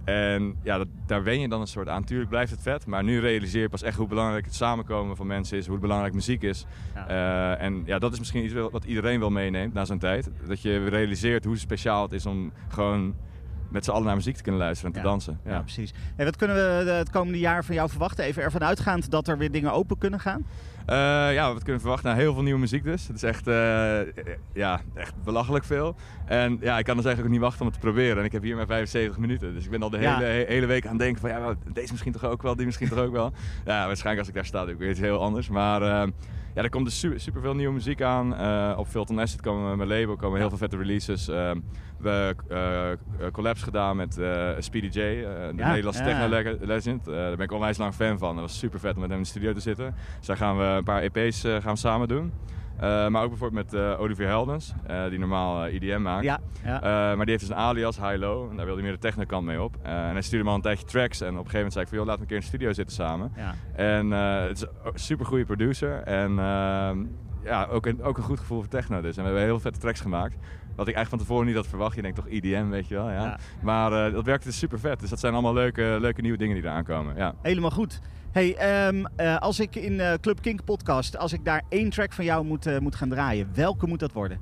En ja, dat, daar wen je dan een soort aan. Tuurlijk blijft het vet, maar nu realiseer je pas echt hoe belangrijk het samenkomen van mensen is, hoe belangrijk muziek is. Ja. Uh, en ja, dat is misschien iets wat iedereen wel meeneemt na zo'n tijd. Dat je realiseert hoe speciaal het is om gewoon met z'n allen naar muziek te kunnen luisteren en te dansen. Ja, ja precies. En wat kunnen we het komende jaar van jou verwachten? Even ervan uitgaand dat er weer dingen open kunnen gaan? Uh, ja, wat kunnen we verwachten? Nou, heel veel nieuwe muziek dus. Het is echt, uh, ja, echt belachelijk veel. En ja, ik kan dus eigenlijk ook niet wachten om het te proberen. En ik heb hier maar 75 minuten. Dus ik ben al de hele, he hele week aan het denken van... Ja, deze misschien toch ook wel, die misschien toch ook wel. Ja, waarschijnlijk als ik daar sta doe ik weer iets heel anders. Maar... Uh, ja, er komt dus super, super veel nieuwe muziek aan. Uh, op Filton Asset komen mijn label, komen heel veel vette releases. We hebben uh, collabs gedaan met Speedy J, de ja, Nederlandse ja. techno-legend. daar ben ik onwijs lang fan van. Dat was super vet om met hem in de studio te zitten. Dus daar gaan we een paar EP's gaan we samen doen. Maar ook bijvoorbeeld met Olivier Heldens, die normaal IDM maakt. Ja, ja. maar die heeft dus een alias High Low en daar wilde hij meer de techno-kant mee op. en hij stuurde me al een tijdje tracks en op een gegeven moment zei ik van... joh, laten we een keer in de studio zitten samen. Ja. En het is een super goede producer en ehm, ja, ook een, ook een goed gevoel voor techno dus. En we hebben heel vette tracks gemaakt. Wat ik eigenlijk van tevoren niet had verwacht. Je denkt toch IDM, weet je wel. Ja. ja. Maar dat werkte dus super vet. Dus dat zijn allemaal leuke, leuke nieuwe dingen die eraan komen. Ja. Helemaal goed. Hey, um, uh, als ik in uh, Club Kink podcast, als ik daar één track van jou moet, moet gaan draaien, welke moet dat worden?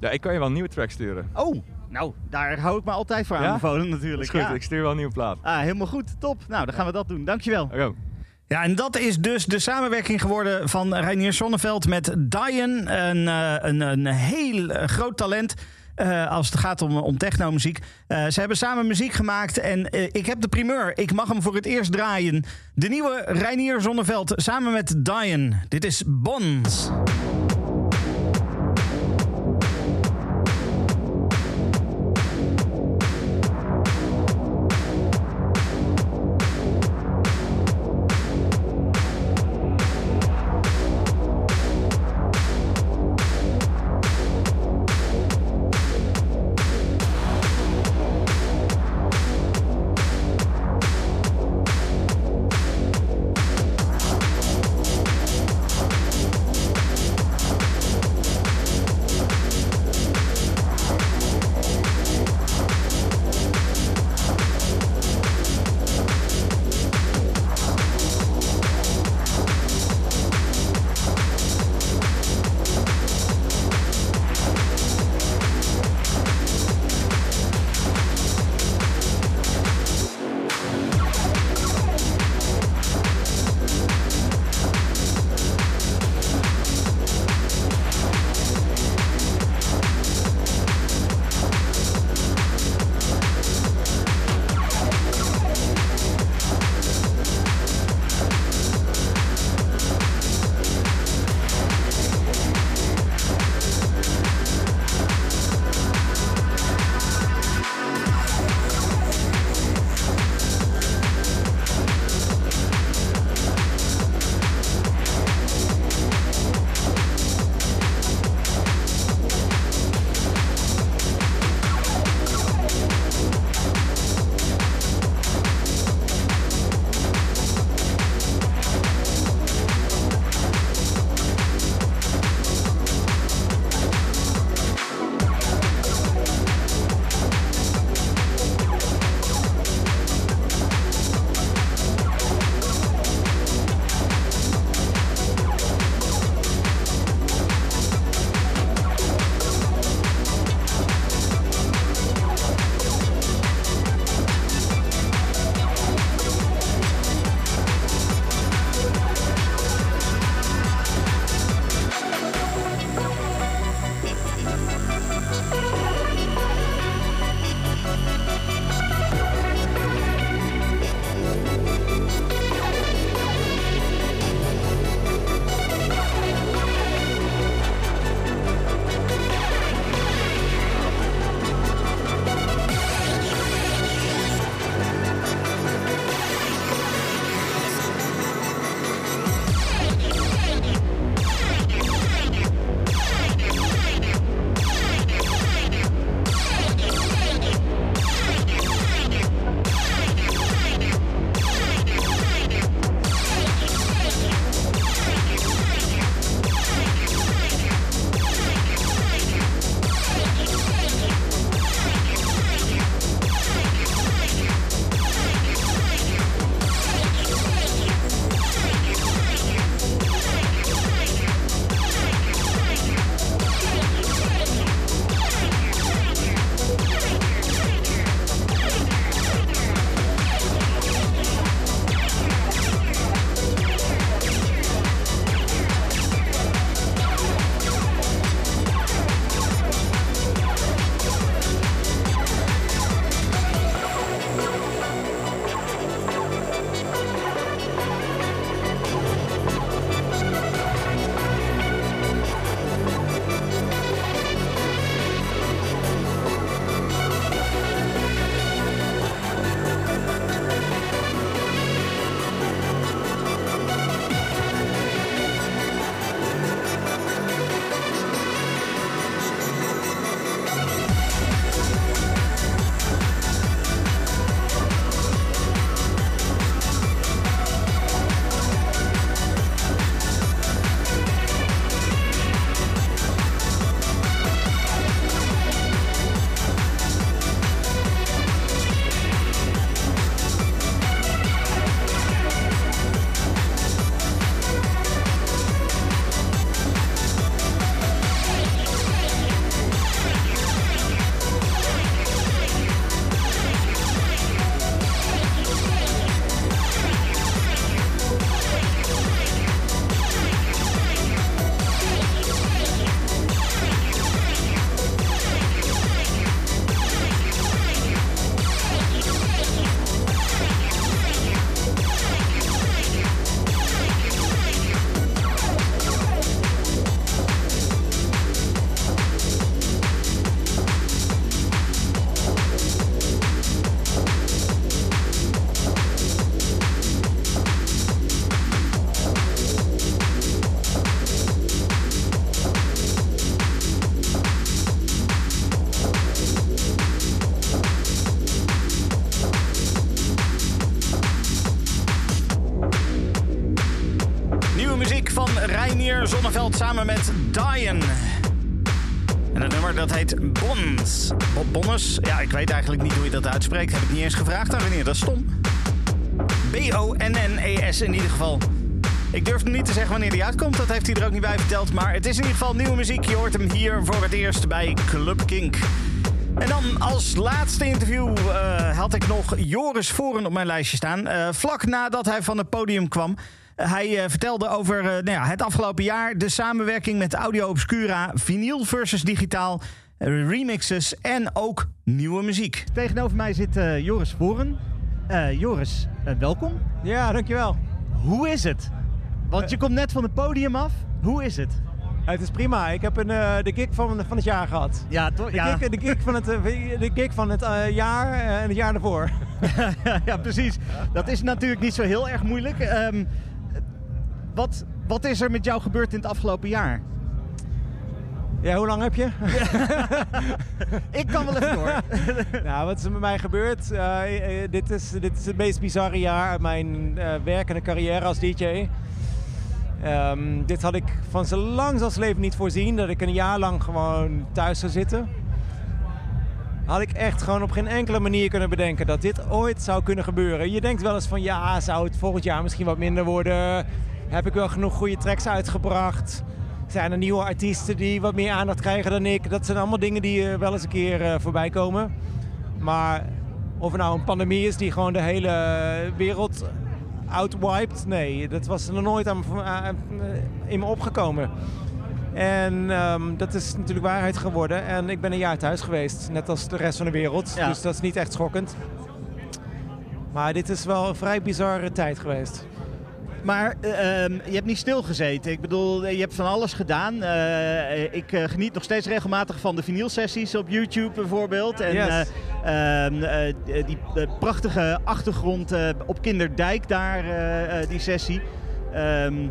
ja, ik kan je wel een nieuwe track sturen. Oh, nou, daar hou ik me altijd voor aanbevolen ja? natuurlijk. Dat is goed, ja. ik stuur wel een nieuwe plaat. Ah, helemaal goed, top. Nou, dan gaan we dat doen. Dankjewel. Okay. Ja, en dat is dus de samenwerking geworden van Reinier Sonneveld met Diane. Een, een, een heel groot talent. Uh, als het gaat om, om technomuziek. Ze hebben samen muziek gemaakt en ik heb de primeur. Ik mag hem voor het eerst draaien. De nieuwe Reinier Zonneveld samen met Diane. Dit is Bonds. Samen met Diane. En het nummer dat heet Bons. Bonnes? Ja, ik weet eigenlijk niet hoe je dat uitspreekt. Heb ik niet eens gevraagd aan wanneer. Dat is stom. B-O-N-N-E-S in ieder geval. Ik durf niet te zeggen wanneer die uitkomt. Dat heeft hij er ook niet bij verteld. Maar het is in ieder geval nieuwe muziek. Je hoort hem hier voor het eerst bij Club Kink. En dan als laatste interview uh, had ik nog Joris Voren op mijn lijstje staan. Uh, vlak nadat hij van het podium kwam. Uh, hij vertelde over nou ja, het afgelopen jaar. De samenwerking met Audio Obscura. Vinyl versus digitaal. remixes en ook nieuwe muziek. Tegenover mij zit Joris Voren. Joris, welkom. Ja, dankjewel. Hoe is het? Want je komt net van het podium af. Hoe is het? Het is prima. Ik heb een, uh, de gig van, van het jaar gehad. Ja, toch? De, ja. Gig, de gig van het, uh, de gig van het uh, jaar en het jaar daarvoor. ja, precies. Dat is natuurlijk niet zo heel erg moeilijk. Um, wat, wat is er met jou gebeurd in het afgelopen jaar? Ja, hoe lang heb je? ik kan wel even door. nou, wat is er met mij gebeurd? dit, is, dit is het meest bizarre jaar uit mijn werkende carrière als DJ. Um, dit had ik van zo lang als leven niet voorzien. Dat ik een jaar lang gewoon thuis zou zitten. Had ik echt gewoon op geen enkele manier kunnen bedenken dat dit ooit zou kunnen gebeuren. Je denkt wel eens van ja, zou het volgend jaar misschien wat minder worden? Heb ik wel genoeg goede tracks uitgebracht? Zijn er nieuwe artiesten die wat meer aandacht krijgen dan ik? Dat zijn allemaal dingen die wel eens een keer uh, voorbij komen. Maar of het nou een pandemie is die gewoon de hele wereld outwiped. Nee, dat was er nog nooit aan, in me opgekomen. En um, dat is natuurlijk waarheid geworden. En ik ben een jaar thuis geweest, net als de rest van de wereld. Ja. Dus dat is niet echt schokkend. Maar dit is wel een vrij bizarre tijd geweest. Maar uh, je hebt niet stilgezeten. Ik bedoel, je hebt van alles gedaan. Uh, ik uh, geniet nog steeds regelmatig van de vinylsessies op YouTube bijvoorbeeld. En yes. ehm, die prachtige achtergrond op Kinderdijk daar, die sessie. Um,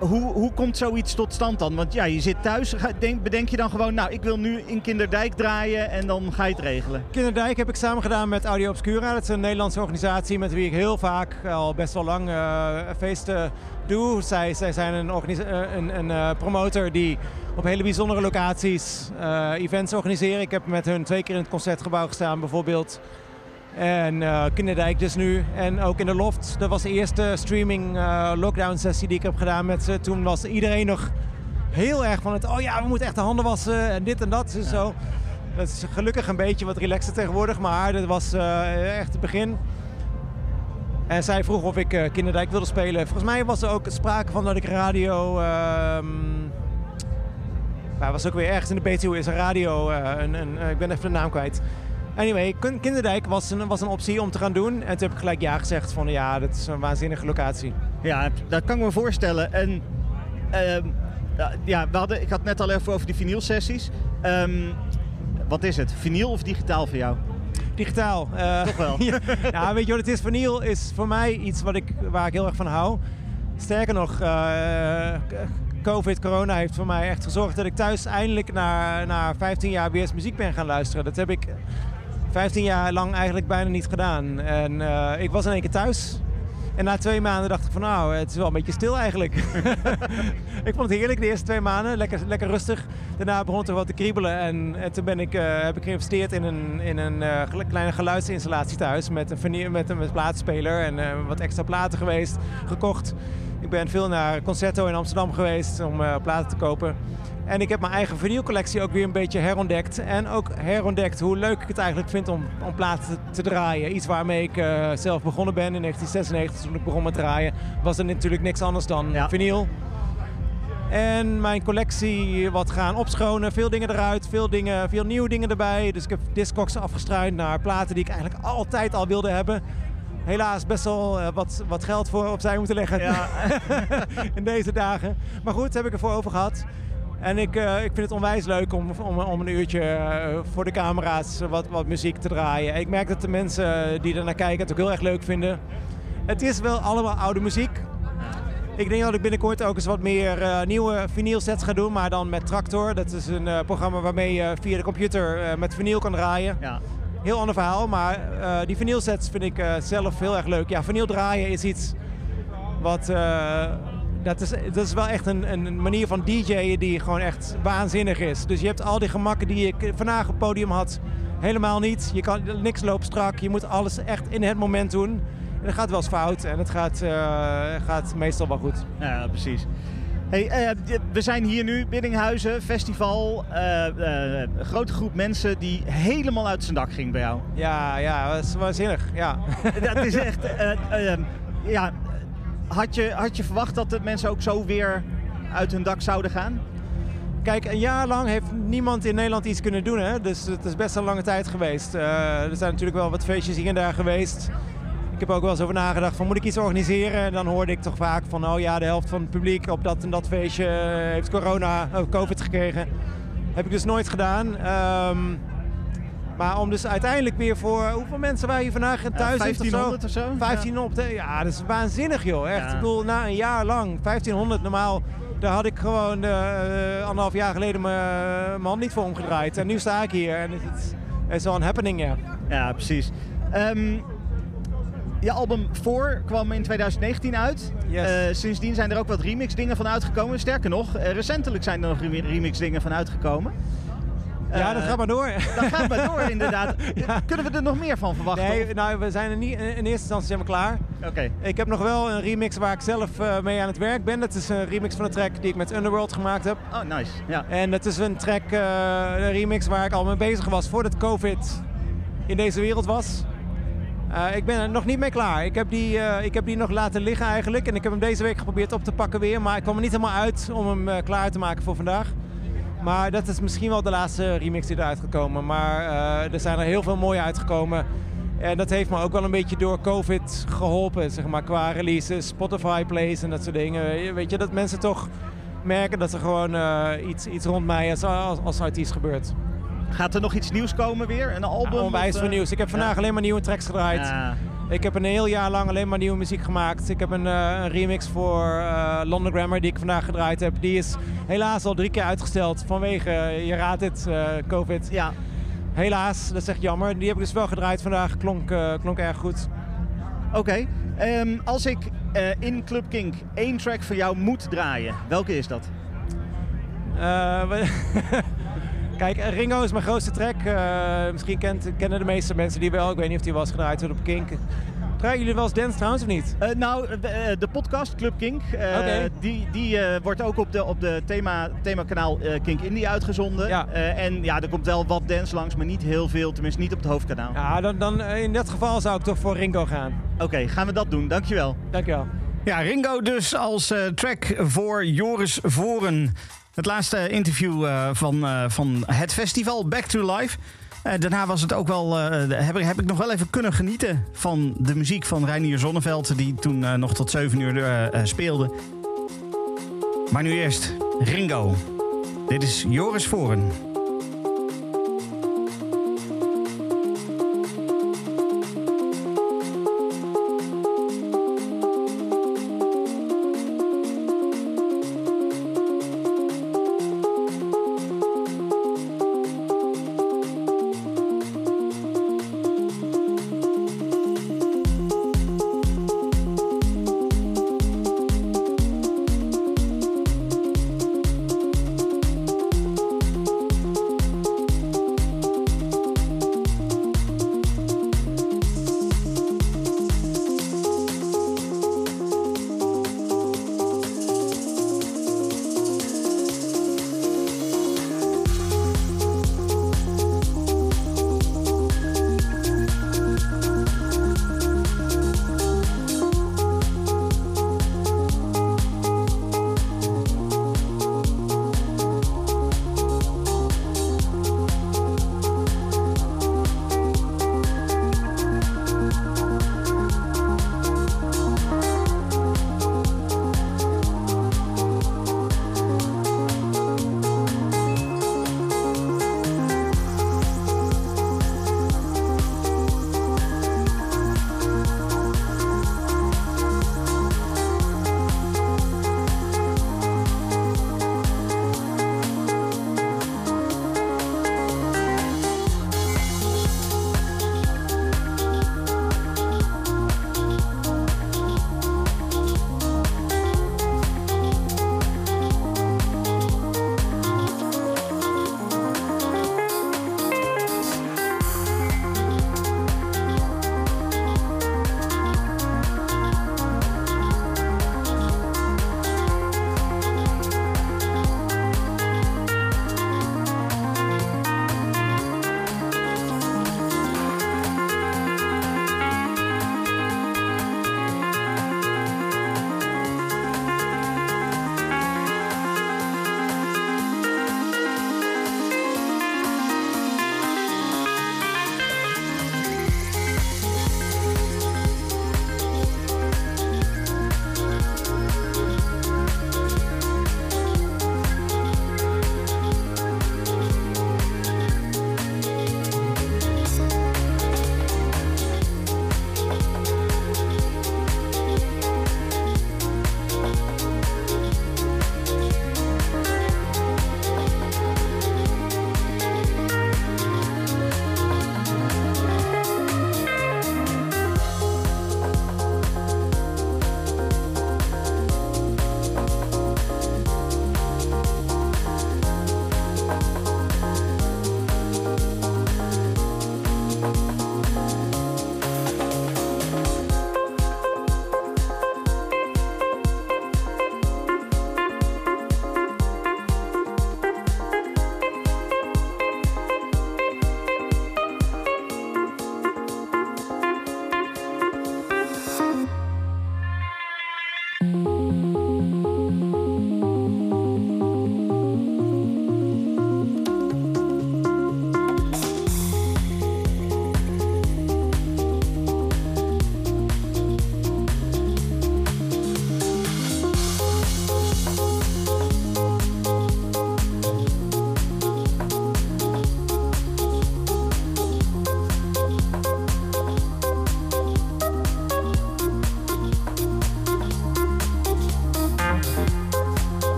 hoe, hoe komt zoiets tot stand dan? Want ja, je zit thuis. Denk, bedenk je dan gewoon, nou, ik wil nu in Kinderdijk draaien en dan ga je het regelen? Kinderdijk heb ik samen gedaan met Audio Obscura. Dat is een Nederlandse organisatie met wie ik heel vaak, al best wel lang, uh, feesten doe. Zij, zij zijn een, een, een uh, promotor die op hele bijzondere locaties uh, events organiseren. Ik heb met hun twee keer in het concertgebouw gestaan bijvoorbeeld. En uh, Kinderdijk dus nu. En ook in de Loft. Dat was de eerste streaming uh, lockdown sessie die ik heb gedaan met ze. Toen was iedereen nog heel erg van het... Oh ja, we moeten echt de handen wassen en dit en dat en zo. Dat is gelukkig een beetje wat relaxer tegenwoordig. Maar dat was uh, echt het begin. En zij vroeg of ik Kinderdijk wilde spelen. Volgens mij was er ook sprake van dat ik radio... Um, nou, was ook weer ergens in de BTU is een radio... een, een, ik ben even de naam kwijt. Anyway, Kinderdijk was een, was een optie om te gaan doen. En toen heb ik gelijk ja gezegd van ja, dat is een waanzinnige locatie. Ja, dat kan ik me voorstellen. En uh, ja, we hadden, ik had net al even over die vinylsessies. Um, wat is het? Vinyl of digitaal voor jou? Digitaal. Uh, Toch wel? ja, nou, weet je wat het is? Vinyl is voor mij iets wat ik, waar ik heel erg van hou. Sterker nog, uh, COVID, corona heeft voor mij echt gezorgd dat ik thuis eindelijk na, na 15 jaar weer eens muziek ben gaan luisteren. Dat heb ik 15 jaar lang eigenlijk bijna niet gedaan. En uh, ik was in één keer thuis. En na twee maanden dacht ik van nou, het is wel een beetje stil eigenlijk. ik vond het heerlijk de eerste twee maanden, lekker, lekker rustig. Daarna begon het er wat te kriebelen en, en toen ben ik, uh, heb ik geïnvesteerd in een, in een kleine geluidsinstallatie thuis met een, met een plaatspeler en wat extra platen geweest, gekocht. Ik ben veel naar Concerto in Amsterdam geweest om platen te kopen. En ik heb mijn eigen vinylcollectie ook weer een beetje herontdekt. En ook herontdekt hoe leuk ik het eigenlijk vind om, om platen te, draaien. Iets waarmee ik uh, zelf begonnen ben in 1996 toen ik begon met draaien. Was er natuurlijk niks anders dan ja. vinyl. En mijn collectie wat gaan opschonen. Veel dingen eruit, veel, dingen, veel nieuwe dingen erbij. Dus ik heb Discogs afgestruind naar platen die ik eigenlijk altijd al wilde hebben. Helaas best wel uh, wat, wat geld voor opzij moeten leggen ja. in deze dagen. Maar goed, heb ik ervoor over gehad. En ik, uh, ik vind het onwijs leuk om, om, om een uurtje uh, voor de camera's wat, wat muziek te draaien. Ik merk dat de mensen die er naar kijken het ook heel erg leuk vinden. Het is wel allemaal oude muziek. Ik denk dat ik binnenkort ook eens wat meer uh, nieuwe vinylsets ga doen, maar dan met Tractor. Dat is een programma waarmee je via de computer met vinyl kan draaien. Ja. Heel ander verhaal, maar die vinylsets vind ik zelf heel erg leuk. Ja, vinyl draaien is iets wat dat is, dat is wel echt een, een manier van DJ'en die gewoon echt waanzinnig is. Dus je hebt al die gemakken die je vandaag op het podium had, helemaal niet. Je kan niks loopt strak. Je moet alles echt in het moment doen. En dat gaat wel eens fout en het gaat, uh, gaat meestal wel goed. Ja, precies. Hey, uh, we zijn hier nu, Biddinghuizen, festival. Uh, een grote groep mensen die helemaal uit zijn dak ging bij jou. Ja, ja, dat is waanzinnig. Ja. dat is echt. ja, had, je, had je verwacht dat de mensen ook zo weer uit hun dak zouden gaan? Kijk, een jaar lang heeft niemand in Nederland iets kunnen doen. Hè? Dus het is best een lange tijd geweest. er zijn natuurlijk wel wat feestjes hier en daar geweest. Ik heb ook wel eens over nagedacht van moet ik iets organiseren? En dan hoorde ik toch vaak van oh ja, de helft van het publiek op dat en dat feestje heeft corona, of covid gekregen. Heb ik dus nooit gedaan. Um, maar om dus uiteindelijk weer voor... Hoeveel mensen waren hier vandaag thuis? Ja, 1500 of zo? 1500, ja. ja, dat is waanzinnig joh. Echt. Ik bedoel, na een jaar lang, 1500 normaal... Daar had ik gewoon uh, anderhalf jaar geleden mijn hand niet voor omgedraaid. En nu sta ik hier en het, het is wel een happening, ja. Ja, precies. Um, je album Voor kwam in 2019 uit. Yes. Uh, sindsdien zijn er ook wat remix dingen van uitgekomen. Sterker nog, recentelijk zijn er nog remix dingen van uitgekomen. Ja, dat gaat maar door. Dat gaat maar door, inderdaad. Kunnen we er nog meer van verwachten? Nee, nou, we zijn er niet, in eerste instantie zijn we klaar. Oké. Ik heb nog wel een remix waar ik zelf uh, mee aan het werk ben. Dat is een remix van een track die ik met Underworld gemaakt heb. Oh, nice. Ja. En dat is een track, uh, een remix waar ik al mee bezig was voordat COVID in deze wereld was. Uh, ik ben er nog niet mee klaar. Ik heb, die, uh, ik heb die nog laten liggen eigenlijk. En ik heb hem deze week geprobeerd op te pakken weer. Maar ik kwam er niet helemaal uit om hem uh, klaar te maken voor vandaag. Maar dat is misschien wel de laatste remix die eruit gekomen. Maar uh, er zijn er heel veel mooie uitgekomen. En dat heeft me ook wel een beetje door COVID geholpen, zeg maar, qua releases, Spotify plays en dat soort dingen. Weet je, dat mensen toch merken dat er gewoon uh, iets, iets rond mij als, als, als artiest gebeurt. Gaat er nog iets nieuws komen weer? Een album? Ja, onwijs van nieuws. Ik heb vandaag ja. alleen maar nieuwe tracks gedraaid. Ja. Ik heb een heel jaar lang alleen maar nieuwe muziek gemaakt. Ik heb een, uh, een remix voor uh, London Grammar die ik vandaag gedraaid heb. Die is helaas al drie keer uitgesteld vanwege, je raadt het, uh, COVID. Ja. Helaas, dat is echt jammer. Die heb ik dus wel gedraaid vandaag. Klonk, klonk erg goed. Oké. Okay. Um, als ik in Club Kink één track voor jou moet draaien, welke is dat? Kijk, Ringo is mijn grootste track. Uh, misschien kent, kennen de meeste mensen die wel. Ik weet niet of die was gedraaid op Kink. Draaien jullie wel eens dance trouwens of niet? Uh, nou, de, de, podcast Club Kink, okay. die, die wordt ook op de, op de thema, themakanaal Kink Indie uitgezonden. Ja. en ja, er komt wel wat dance langs, maar niet heel veel. Tenminste niet op het hoofdkanaal. Ja, dan, dan in dat geval zou ik toch voor Ringo gaan. Oké, okay, gaan we dat doen. Dankjewel. Dankjewel. Ja, Ringo dus als track voor Joris Voren. Het laatste interview uh, van, uh, van het festival Back to Life. Uh, daarna was het ook wel, heb, ik, heb ik nog wel even kunnen genieten van de muziek van Reinier Zonneveld, die toen nog tot 7 uur speelde. Maar nu eerst Ringo. Dit is Joris Voren.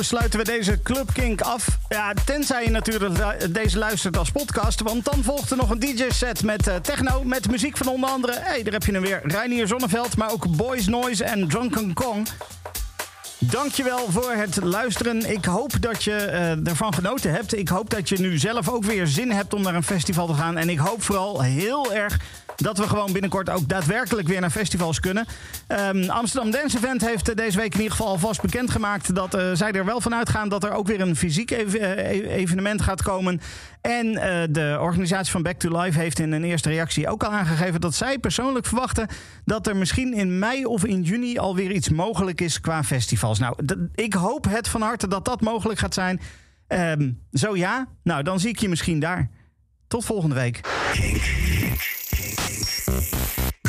Sluiten we deze Club Kink af. Ja, tenzij je natuurlijk deze luistert als podcast. Want dan volgt er nog een DJ-set met uh, techno. Met muziek van onder andere... hey, daar heb je hem weer. Reinier Zonneveld, maar ook Boys Noise en Drunken Kong. Dankjewel voor het luisteren. Ik hoop dat je uh, ervan genoten hebt. Ik hoop dat je nu zelf ook weer zin hebt om naar een festival te gaan. En ik hoop vooral heel erg dat we gewoon binnenkort ook daadwerkelijk weer naar festivals kunnen. Um, Amsterdam Dance Event heeft deze week in ieder geval alvast bekendgemaakt dat uh, zij er wel van uitgaan dat er ook weer een fysiek ev e-, evenement gaat komen. En de organisatie van Back to Life heeft in een eerste reactie ook al aangegeven dat zij persoonlijk verwachten dat er misschien in mei of in juni alweer iets mogelijk is qua festivals. Nou, ik hoop het van harte dat dat mogelijk gaat zijn. Um, zo ja, nou dan zie ik je misschien daar. Tot volgende week.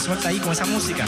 Suelta ahí con esa música.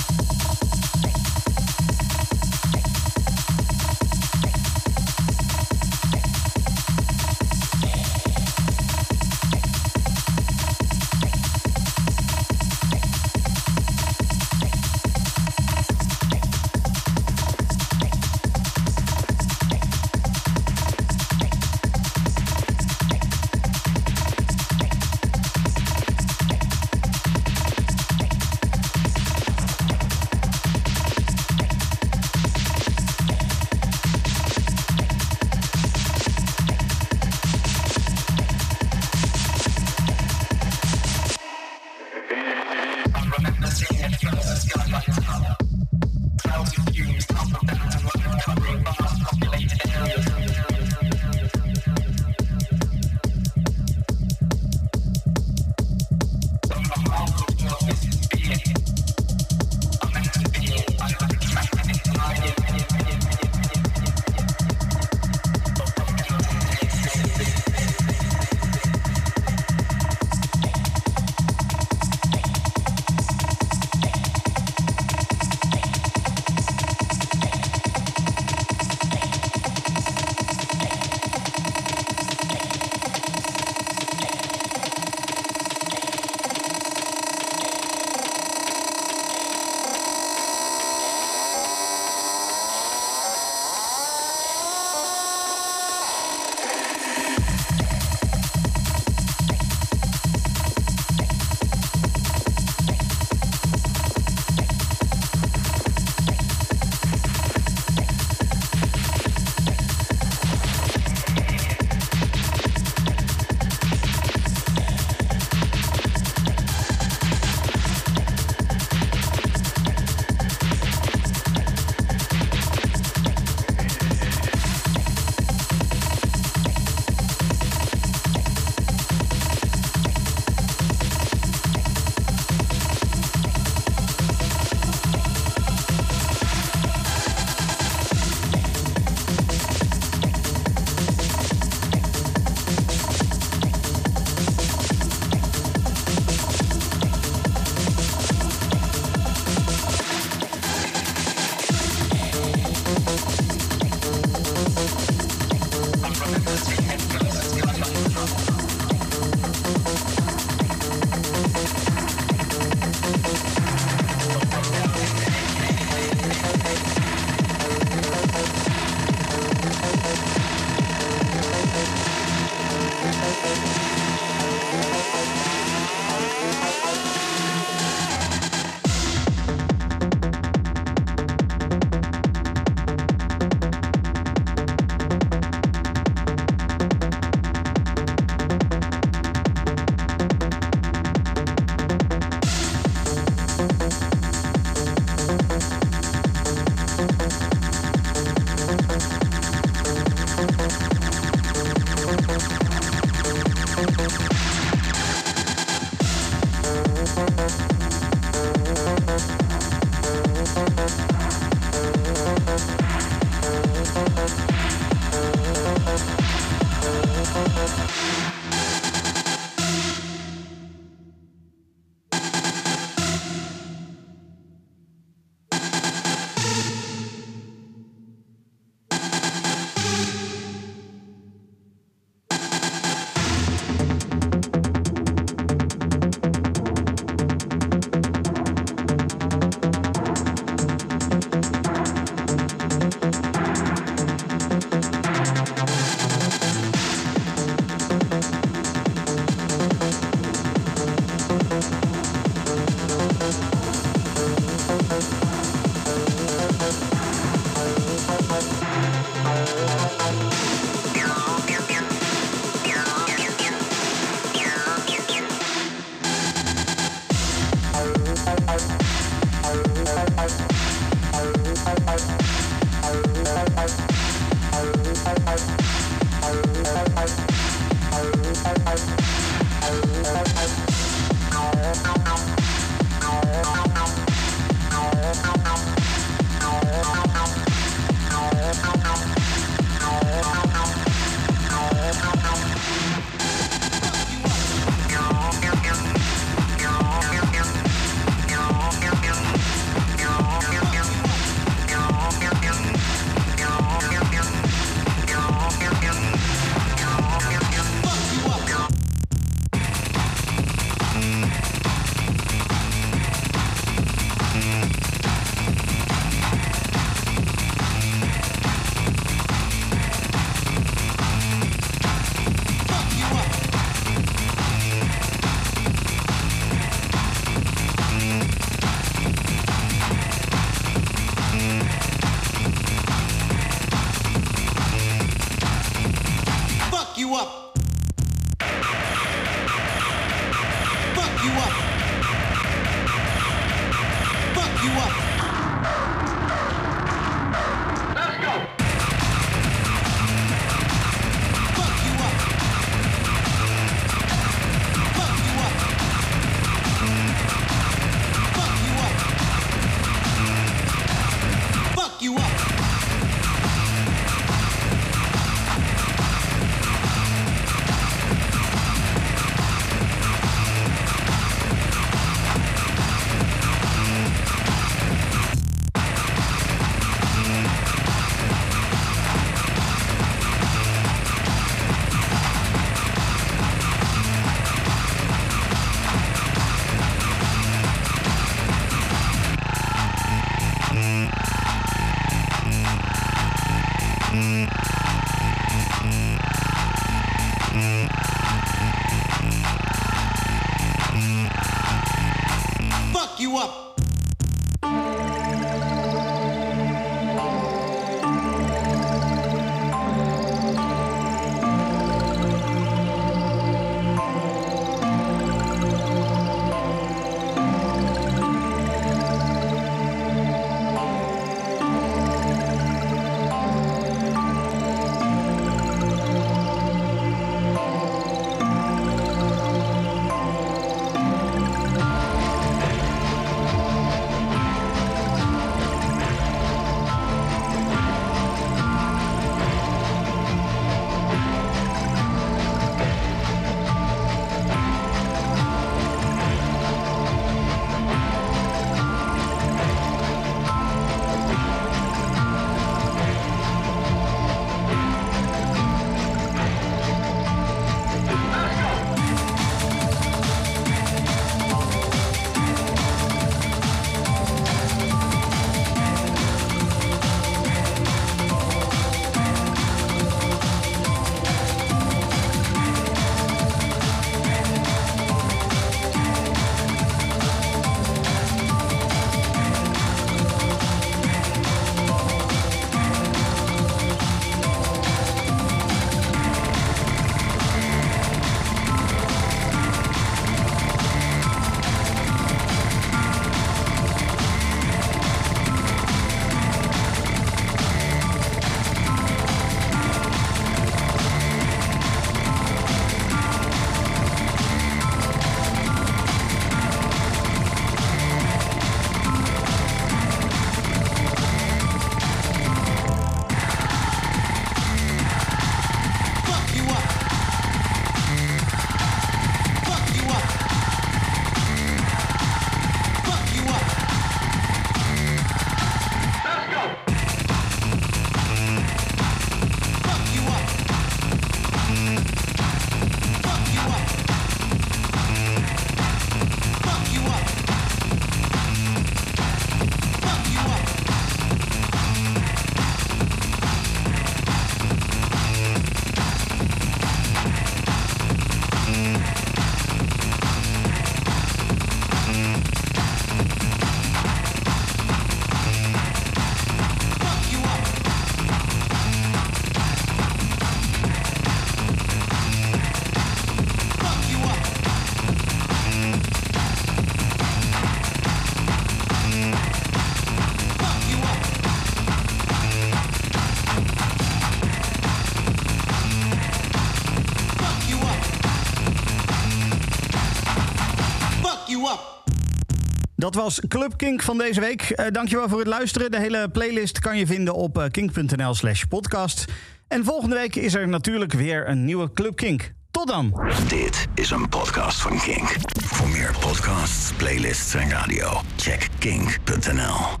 Dat was Club Kink van deze week. Eh, dankjewel voor het luisteren. De hele playlist kan je vinden op eh, kink.nl slash podcast. En volgende week is er natuurlijk weer een nieuwe Club Kink. Tot dan. Dit is een podcast van Kink. Voor meer podcasts, playlists en radio, check kink.nl.